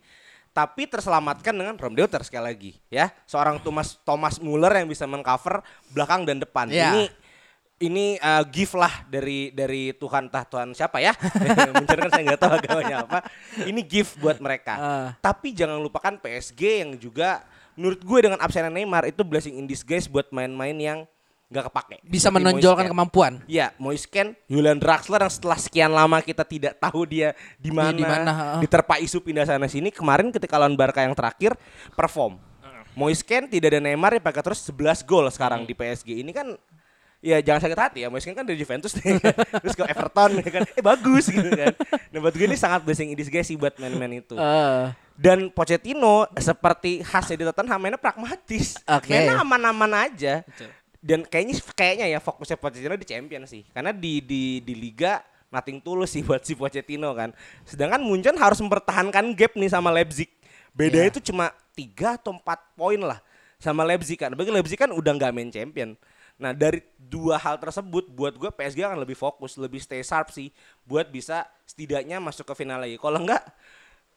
Tapi terselamatkan dengan Rom Deuter sekali lagi ya. Seorang Thomas Thomas Muller yang bisa mengcover belakang dan depan. Iya. ini ini uh, gift lah dari dari Tuhan tah Tuhan siapa ya. Munchen kan saya nggak tahu agamanya apa. Ini gift buat mereka. Ah. tapi jangan lupakan PSG yang juga menurut gue dengan absennya Neymar itu blessing in disguise buat main-main yang nggak kepake. Bisa Seperti menonjolkan kemampuan. Iya, Moise Kean, Julian Draxler yang setelah sekian lama kita tidak tahu dia di mana, di mana, heeh. diterpa isu pindah sana sini. Kemarin ketika lawan Barca yang terakhir perform. Moise Kean tidak ada Neymar ya pakai terus 11 gol sekarang di PSG. Ini kan ya jangan sakit hati ya Moise Kean kan dari Juventus nih kan. terus ke Everton ya kan eh bagus gitu kan. Nah buat gue ini sangat blessing in disguise sih buat main-main itu. Eh, Dan Pochettino seperti khasnya di Tottenham mainnya pragmatis. Oke. Mainnya aman-aman aja. Dan kayaknya kayaknya ya fokusnya Pochettino di champion sih. Karena di di di liga nothing tulus sih buat si Pochettino kan. Sedangkan Munchen harus mempertahankan gap nih sama Leipzig. Bedanya Iya. itu cuma 3 atau 4 poin lah sama Leipzig kan. Bagi Leipzig kan udah nggak main champion. Nah dari dua hal tersebut buat gue PSG akan lebih fokus, lebih stay sharp sih buat bisa setidaknya masuk ke final lagi. Kalau enggak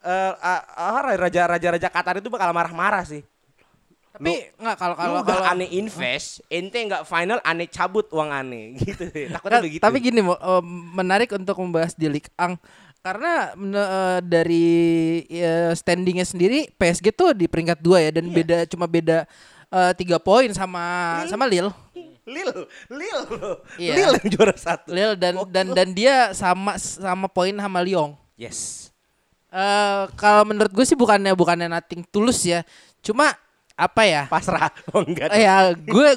eh ah, ah, raja raja raja Qatar itu bakal marah-marah sih. Tapi nggak kalau kalau Kalau aneh invest, ente nggak final, aneh cabut uang aneh gitu. Takutnya Nggak, begitu. Tapi gini, Mo, eh, menarik untuk membahas di Ligue 1 karena eh, dari eh, standingnya sendiri PSG tuh di peringkat dua ya dan Iya. beda cuma beda tiga poin sama sama Lille. Lil, Lil, Iya. Lil yang juara satu. Lille dan dan dan dia sama sama poin sama Lyon. Yes. Eh kalau menurut gue sih bukannya bukannya nothing tulus ya. Cuma apa ya? Pasrah. Oh enggak. Eh, ya gue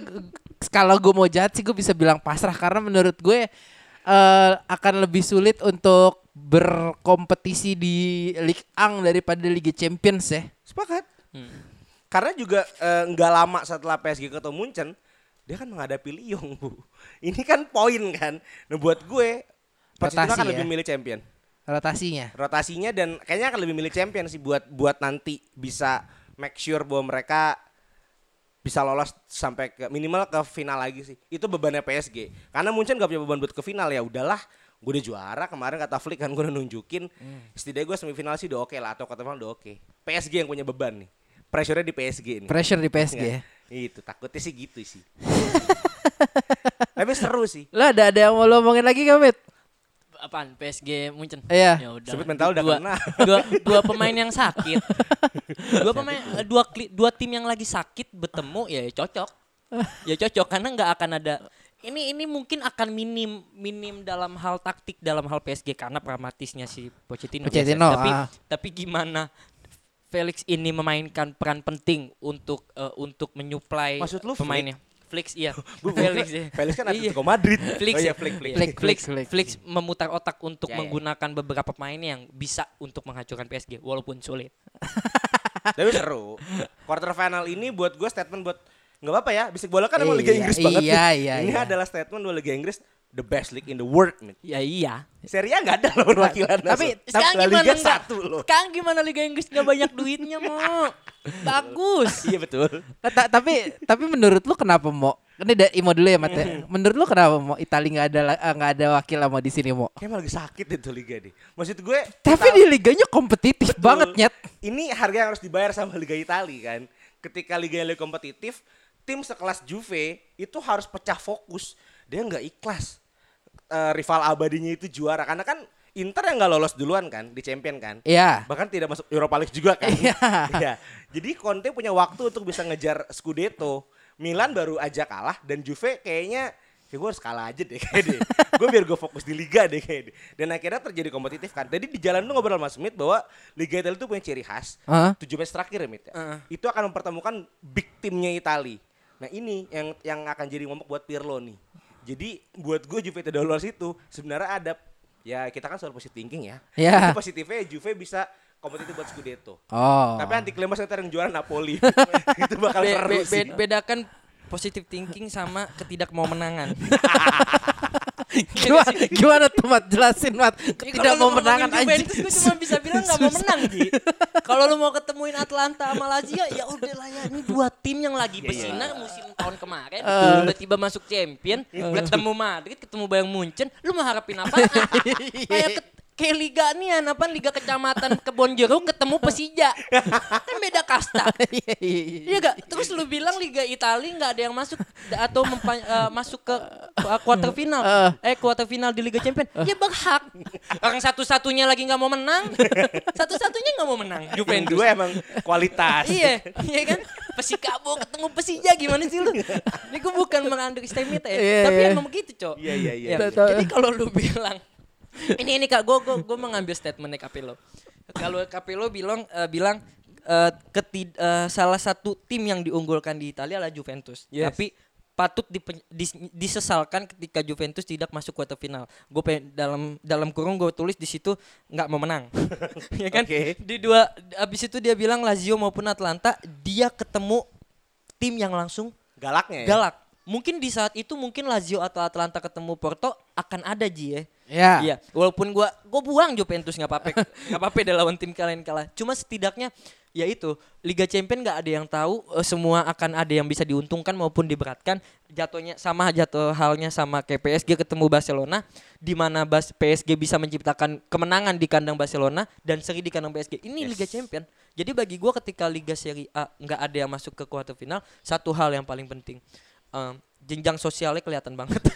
kalau gue mau jahat sih gue bisa bilang pasrah karena menurut gue eh akan lebih sulit untuk berkompetisi di Ligue 1 daripada Liga Champions ya. Sepakat. Karena juga eh, nggak lama setelah PSG ketemu Munchen, dia kan menghadapi Lyon, Bu. Ini kan poin kan. Nah, buat gue Pochettino akan ya. lebih milih champion. Rotasinya. Rotasinya dan kayaknya akan lebih milih champion sih buat buat nanti bisa make sure bahwa mereka bisa lolos sampai ke minimal ke final lagi sih. Itu bebannya PSG. Karena Munchen gak punya beban buat ke final ya udahlah. Gue udah juara kemarin kata Flick kan gue udah nunjukin. Setidaknya gue semifinal sih udah oke lah atau final udah oke. PSG yang punya beban nih. Pressure-nya di PSG nih. Pressure di PSG ya. Itu takutnya sih gitu sih. Tapi seru sih. Lo ada ada yang mau lo omongin lagi gak, Mit? apaan PSG Munchen Iya. ya udah Sebut mental udah dua, kena. dua, dua pemain yang sakit dua pemain eh, dua kli- dua tim yang lagi sakit bertemu ya cocok ya cocok karena nggak akan ada ini ini mungkin akan minim minim dalam hal taktik dalam hal PSG karena pragmatisnya si Pochettino. Pochettino, tapi ah. tapi gimana Felix ini memainkan peran penting untuk eh, untuk menyuplai Maksud lu pemainnya Felix iya Gue Felix ya. Felix kan Iya. Atletico Madrid. Flix, Oh iya, ya? Flick, Flick. Flix, Flix, Flix, Flix memutar otak untuk Ya, ya. menggunakan beberapa pemain yang bisa untuk menghancurkan PSG walaupun sulit. Tapi seru. Quarter final ini buat gue statement buat nggak apa-apa ya. Bisik bola kan emang Iya, Liga Inggris banget. iya, nih. iya, Ini iya. adalah statement bahwa Liga Inggris the best league in the world, man. Ya iya. Serie A nggak ada loh perwakilan. tapi- Sekarang gimana Liga enggak? satu loh. Sekarang gimana Liga Inggris nggak banyak duitnya mau? Bagus. Iya betul. Eh, ta- tapi tapi menurut lu kenapa mau? Ini dari Imo dulu ya, Mat. ya. Menurut lu kenapa mau Italia nggak ada eh, nggak ada wakil sama di sini mau? Kayak lagi sakit itu liga deh. Maksud gue Tapi di liganya kompetitif Betul. banget nyet. Ini harga yang harus dibayar sama Liga Italia kan. Ketika Liga yang lebih kompetitif, tim sekelas Juve itu harus pecah fokus. Dia nggak ikhlas eh, rival abadinya itu juara karena kan Inter yang nggak lolos duluan kan di champion kan. Iya. Bahkan tidak masuk Europa League juga kan. Iya. Iya. Jadi Conte punya waktu untuk bisa ngejar Scudetto. Milan baru aja kalah dan Juve kayaknya kayak gue harus kalah aja deh kayak deh. gue biar gue fokus di liga deh kayak deh. Dan akhirnya terjadi kompetitif kan. Tadi di jalan tuh ngobrol sama Smith bahwa Liga Italia itu punya ciri khas. Tujuh match terakhir ya, Mit, ya. Heeh. Itu akan mempertemukan big timnya Italia. Nah ini yang yang akan jadi momok buat Pirlo nih. Jadi buat gue Juve tidak lolos itu sebenarnya ada ya kita kan selalu positive thinking ya. Ya. Itu positifnya Juve bisa kompetitif buat Scudetto. Oh. Tapi anti klimaks ntar yang juara Napoli. itu bakal Be- seru be- sih. bedakan positive thinking sama ketidakmaumenangan. gimana, gimana tuh Mat? Jelasin Mat. Ya, tidak mau menangan ngomongin anjing. Gue cuma bisa bilang nggak mau menang Ji. Kalau lu mau ketemuin Atlanta sama Lazio ya udah lah ya. Ini dua tim yang lagi Iya, bersinar musim tahun kemarin. Eh. tiba-tiba masuk champion ketemu Madrid ketemu Bayern Munchen. Lu mau harapin apa kayak ke- kayak liga nih apa liga kecamatan kebon jeruk ketemu Persija kan beda kasta Iya, iya, iya. Iya gak? Terus lu bilang Liga Italia nggak ada yang masuk atau mempa- eh, masuk ke uh, quarter final. eh quarter final di Liga Champions. Ya berhak. Orang satu-satunya lagi nggak mau menang. Satu-satunya nggak mau menang. Juventus. dua emang kualitas. iya, iya kan? Persikabo ketemu Persija gimana sih lu? Ini gue bukan mengunderestimate ya, Iya, tapi emang begitu, Cok. Iya, iya, iya. Ya. Jadi kalau lu bilang ini ini Kak, gue gue gue mengambil statementnya Capello. Kalau Capello bilang eh, bilang eh, ketid- eh, salah satu tim yang diunggulkan di Italia adalah Juventus. Yes. Tapi patut dipen- dis- disesalkan ketika Juventus tidak masuk quarter final. Gue dalam dalam kurung gue tulis di situ nggak mau menang. ya kan? Oke. Di dua abis itu dia bilang Lazio maupun Atlanta dia ketemu tim yang langsung Galaknya ya. galak. Mungkin di saat itu mungkin Lazio atau Atlanta ketemu Porto akan ada Ji ya. Ya. Iya, walaupun gua gua buang Juventus nggak apa-apa, nggak apa-apa deh lawan tim kalian kalah. Cuma setidaknya ya itu Liga Champion nggak ada yang tahu eh, semua akan ada yang bisa diuntungkan maupun diberatkan. Jatuhnya sama jatuh halnya sama kayak PSG ketemu Barcelona di mana PSG bisa menciptakan kemenangan di kandang Barcelona dan seri di kandang PSG. Ini Liga Champion. Jadi bagi gua ketika Liga Serie A nggak ada yang masuk ke kuarter final, satu hal yang paling penting. Em, jenjang sosialnya kelihatan banget.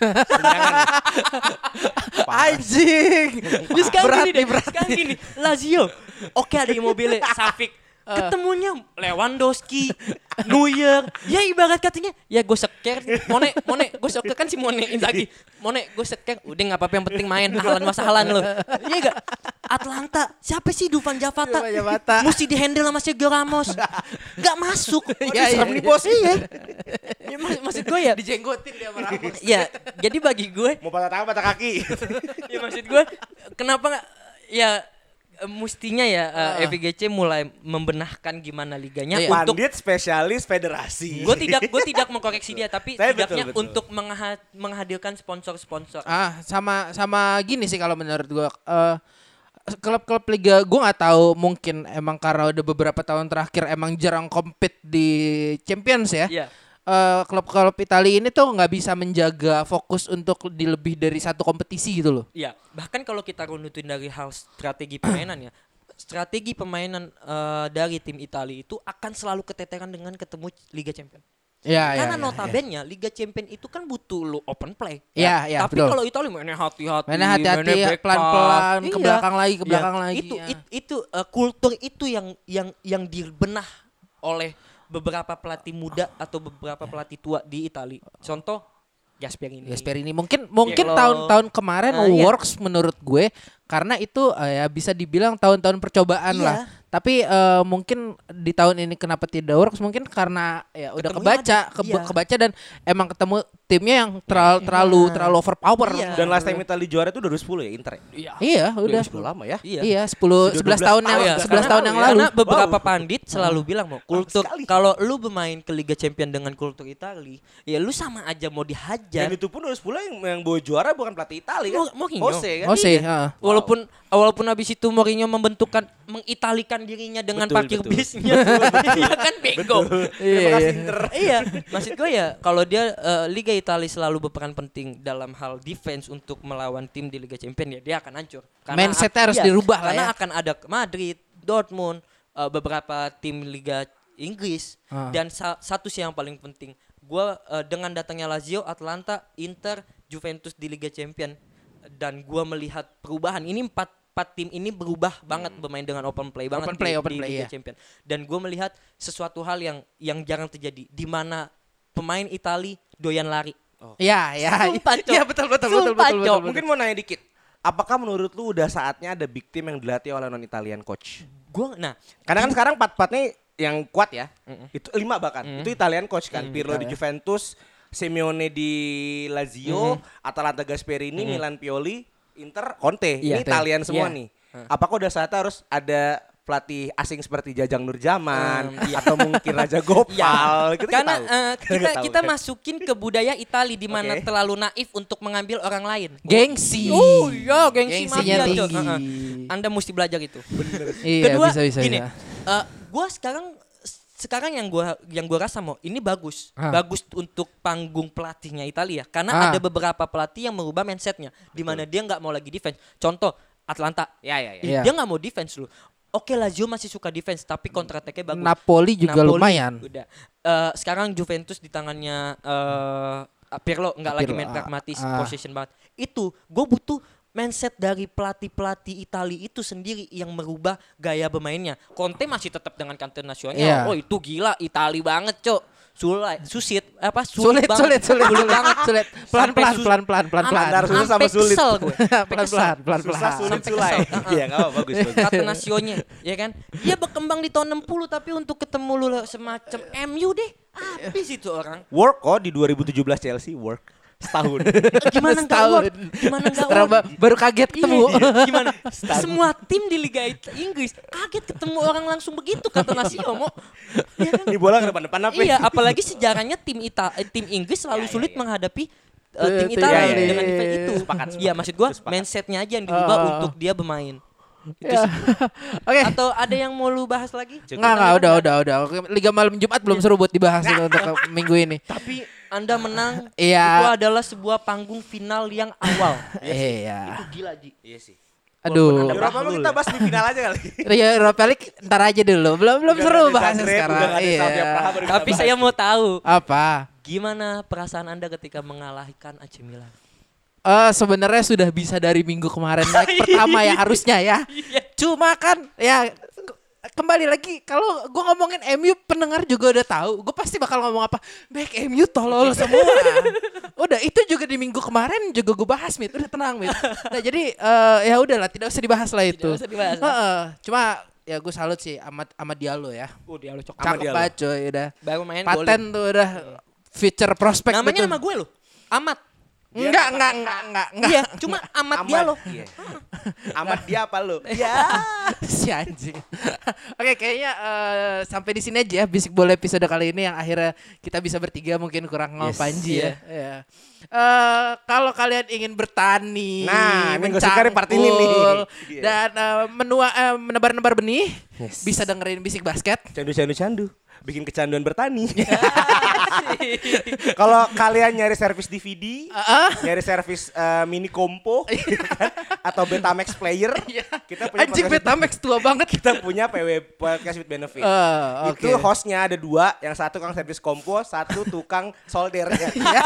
Anjing. Jadi sekarang Berat gini nih, deh, sekarang gini, Lazio, oke ada Immobile, Safik, ketemunya Lewandowski, Neuer, ya ibarat katanya, ya gue seker, Mone, Mone, gue seker kan si Mone Inzaghi, Mone, gue seker, udah nggak apa-apa yang penting main, halan masahalan lo, iya gak? Atlanta, siapa sih Dufan Javata? Dufan Javata. Mesti dihandle sama Sergio Ramos, gak masuk. Ya, serem iya. nih bos iya. Ya, mak- maksud gue ya, Dijenggotin dia sama Ramos. ya, jadi bagi gue Mau patah tangan, patah kaki. ya maksud gue kenapa nggak ya eh, mestinya ya eh, FIGC mulai membenahkan gimana liganya Iya. untuk Pandit spesialis federasi. gue tidak gue tidak mengkoreksi dia tapi Tapi tidaknya betul, betul. untuk mengha- menghadirkan sponsor-sponsor Ah, sama sama gini sih kalau menurut gua eh, klub-klub liga gua nggak tahu mungkin emang karena udah beberapa tahun terakhir emang jarang compete di Champions ya. Iya. Eh, klub-klub Italia ini tuh nggak bisa menjaga fokus untuk di lebih dari satu kompetisi gitu loh. Iya, bahkan kalau kita runutin dari hal strategi permainan ya, strategi permainan eh, dari tim Italia itu akan selalu keteteran dengan ketemu Liga Champions. Ya, Karena ya, ya, notabene Liga Champions itu kan butuh lu open play. Iya, iya, Tapi betul. kalau Italia mainnya hati-hati, Mainnya hati-hati, back pelan-pelan, ke belakang lagi, ke Iya, belakang lagi, Itu ya. it- itu eh, kultur itu yang yang yang dibenah oleh beberapa pelatih muda atau beberapa pelatih tua di Italia. Contoh Gasperini. Gasperini mungkin mungkin tahun-tahun kemarin Ah, iya. works menurut gue karena itu eh, ya bisa dibilang tahun-tahun percobaan Iya. lah. Tapi eh, mungkin di tahun ini kenapa tidak works mungkin karena ya udah Ketemunya kebaca ada- kebe- iya. kebaca dan emang ketemu timnya yang terlalu terlalu terlalu overpower. Iya. Dan last time Italia juara itu 2010 ya Inter. ya? Iya, udah. 2010 lama ya. Iya. Iya, 10 Sudah 11 12 tahun yang Iya, 11 karena- tahun yang lalu. Karena beberapa Wow. pandit selalu bilang mau kultur kalau lu bermain ke Liga Champion dengan kultur Italia, ya lu sama aja mau dihajar. Dan itu pun 2010 yang, yang bawa juara bukan pelatih Italia kan. Mo- Mourinho. Jose kan. Jose, Iya. Walaupun walaupun habis itu Mourinho membentukkan mengitalikan dirinya dengan Betul, parkir betul. bisnya. Iya kan bego. Terima kasih Inter. iya, maksud gue ya kalau dia eh, Liga Italia selalu berperan penting dalam hal defense untuk melawan tim di Liga Champions ya dia akan hancur. Mindset-nya harus dirubah lah Karena ya. akan ada Madrid, Dortmund, eh, beberapa tim Liga Inggris Ah. dan sa- satu sih yang paling penting. Gua eh, dengan datangnya Lazio, Atlanta, Inter, Juventus di Liga Champion dan gua melihat perubahan ini empat empat tim ini berubah banget bermain dengan open play banget Open play, di, open di play, Liga iya. Champion. Dan gue melihat sesuatu hal yang yang jarang terjadi di mana pemain Itali doyan lari. Iya. Sumpah, Cok. Iya, betul betul betul betul Cok. betul. Mungkin mau nanya dikit. Apakah menurut lu udah saatnya ada big team yang dilatih oleh non Italian coach? Gue nah Karena kan sekarang empat-empatnya yang kuat ya. Itu lima bahkan. Itu Italian coach kan. Pirlo di Juventus, Simeone di Lazio, Atalanta Gasperini, Milan Pioli, Inter Conte. Iya, Ini Italian semua Iya. nih. Apakah udah saatnya harus ada pelatih asing seperti Jajang Nurjaman Hmm, iya. atau mungkin Raja Gopal gitu karena tahu. eh, kita tahu. kita masukin ke budaya Itali di mana Oke. terlalu naif untuk mengambil orang lain. Gengsi. Oh iya, gengsi Gengsinya tinggi. Heeh. Anda mesti belajar itu. Iya, Kedua, bisa bisa. gini, bisa. eh, gua sekarang sekarang yang gua yang gua rasa mau ini bagus, Ah. bagus untuk panggung pelatihnya Italia karena Ah. ada beberapa pelatih yang merubah mindsetnya di mana dia nggak mau lagi defense. Contoh Atlanta, Ya ya ya. Iya. dia nggak mau defense lu. Oke Lazio masih suka defense tapi counter attack-nya bagus. Napoli juga Napoli, lumayan. Udah. Eh, sekarang Juventus di tangannya eh Pirlo nggak lagi main ah, pragmatis, ah. possession banget. Itu gue butuh mindset dari pelatih-pelatih Italia itu sendiri yang merubah gaya bermainnya. Conte masih tetap dengan kantor nasional. Iya. Oh itu gila Italia banget, Cok. Sulit, susit, apa Sulit, sulit, sulit, sulit banget. Sulit. Pelan pelan sus- pelan pelan pelan pelan. Antara susah sama sulit. kesel gue. Pelan pelan pelan Susah pelan. sulit Sampai sulai. Iya enggak apa bagus. Kata nasionya, ya kan? Dia berkembang di tahun 60 tapi untuk ketemu lu semacam MU deh. Habis itu orang. Work kok di 2017 Chelsea work setahun. Gimana enggak Setahun. Gimana enggak Sekarang work? ba- baru kaget ketemu. Iya, gimana? Semua tim di Liga Inggris kaget ketemu orang langsung begitu kata Nasio mau. Ya kan? Ini bola ke depan-depan apa? Iya, apalagi sejarahnya tim Ita eh, tim Inggris selalu Iya, iya, sulit iya. menghadapi eh, tim Italia Italia. dengan defense itu. Sepakat, sepakat. Iya, maksud gua Sepakat. mindsetnya aja yang diubah Ah. untuk dia bermain. Itu Ya. sih. Oke. Atau ada yang mau lu bahas lagi? Enggak, enggak, udah, udah, udah. Oke, Liga malam Jumat belum seru buat dibahas itu untuk ke- minggu ini. Tapi Anda menang Iya. itu adalah sebuah panggung final yang awal. Iya. Gila Ji. Iya sih. Aduh. Eropa mah kita bahas di final aja kali. Ria Europa League ntar aja dulu. Belum belum Udah seru bahasnya Zagreb, sekarang. udah nggak ada Iya. Tapi bahas. saya mau tahu Apa? gimana perasaan Anda ketika mengalahkan AC Milan? Eh sebenarnya sudah bisa dari minggu kemarin leg pertama ya harusnya ya. Cuma kan ya kembali lagi kalau gue ngomongin MU pendengar juga udah tahu gue pasti bakal ngomong apa back MU tolol semua udah itu juga di minggu kemarin juga gue bahas mit udah tenang mit nah jadi eh, ya udahlah tidak usah dibahas lah itu usah dibahas, ya? Heeh. cuma ya gue salut sih amat amat Diallo ya Oh, dia lu cok. Amat cakep Diallo. banget coy udah Baru main paten tuh udah future prospect Namanya betul. nama gue loh. Amat. Enggak enggak enggak enggak enggak Iya, cuma Amat dia loh. Iya. Amat dia apa lu? si anjing. Oke, kayaknya eh, sampai di sini aja ya bisik bola episode kali ini yang akhirnya kita bisa bertiga mungkin kurang yes, Yes, Panji iya. ya. Iya. Eh, kalau kalian ingin bertani, Nah, part ini nih. dan eh, menua eh, menebar-nebar benih, Yes. bisa dengerin bisik basket. Candu candu candu. Bikin kecanduan bertani. Kalau kalian nyari servis DVD, Ah, nyari servis eh, mini kompo, gitu kan, atau Betamax player, Iya. kita punya Anjing Betamax tua banget. kita punya PW podcast with benefit. Eh, oke. Itu hostnya ada dua, yang satu tukang servis kompo, satu tukang solder ya. Iya.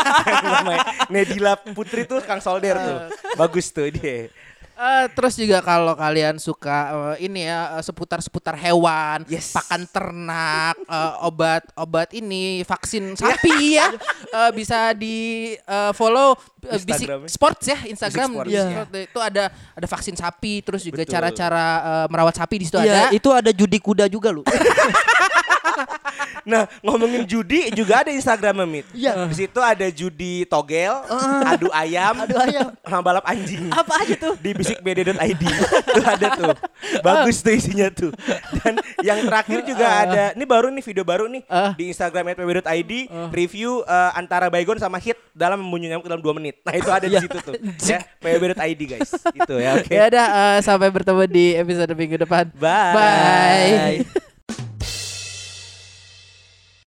Nedila Putri tuh tukang solder tuh. Bagus tuh dia. Eh, terus juga kalau kalian suka eh, ini ya eh, seputar-seputar hewan, Yes. pakan ternak, eh, obat-obat ini, vaksin sapi ya, eh, bisa di eh, follow eh, Bisik Instagramnya. Sports ya Instagram. Sports, Bisik iya. Sports. Itu ada ada vaksin sapi, terus juga cara-cara eh, merawat sapi di situ Iya, ada. itu ada judi kuda juga lu. Nah, ngomongin judi juga ada Instagram Mit. Iya. Di situ ada judi togel, adu ayam, Adu ayam. sama balap anjing. Apa aja tuh? Di bisikbd.id tuh ada tuh. Bagus tuh isinya tuh. Dan yang terakhir juga ada, ini baru nih video baru nih Ah. di Instagram @pb.id review eh, antara Baygon sama Hit dalam membunyi nyamuk dalam 2 menit. Nah, itu ada di situ tuh. ya, pb.id guys. Itu ya, oke. Ya udah eh, sampai bertemu di episode minggu depan. Bye. Bye.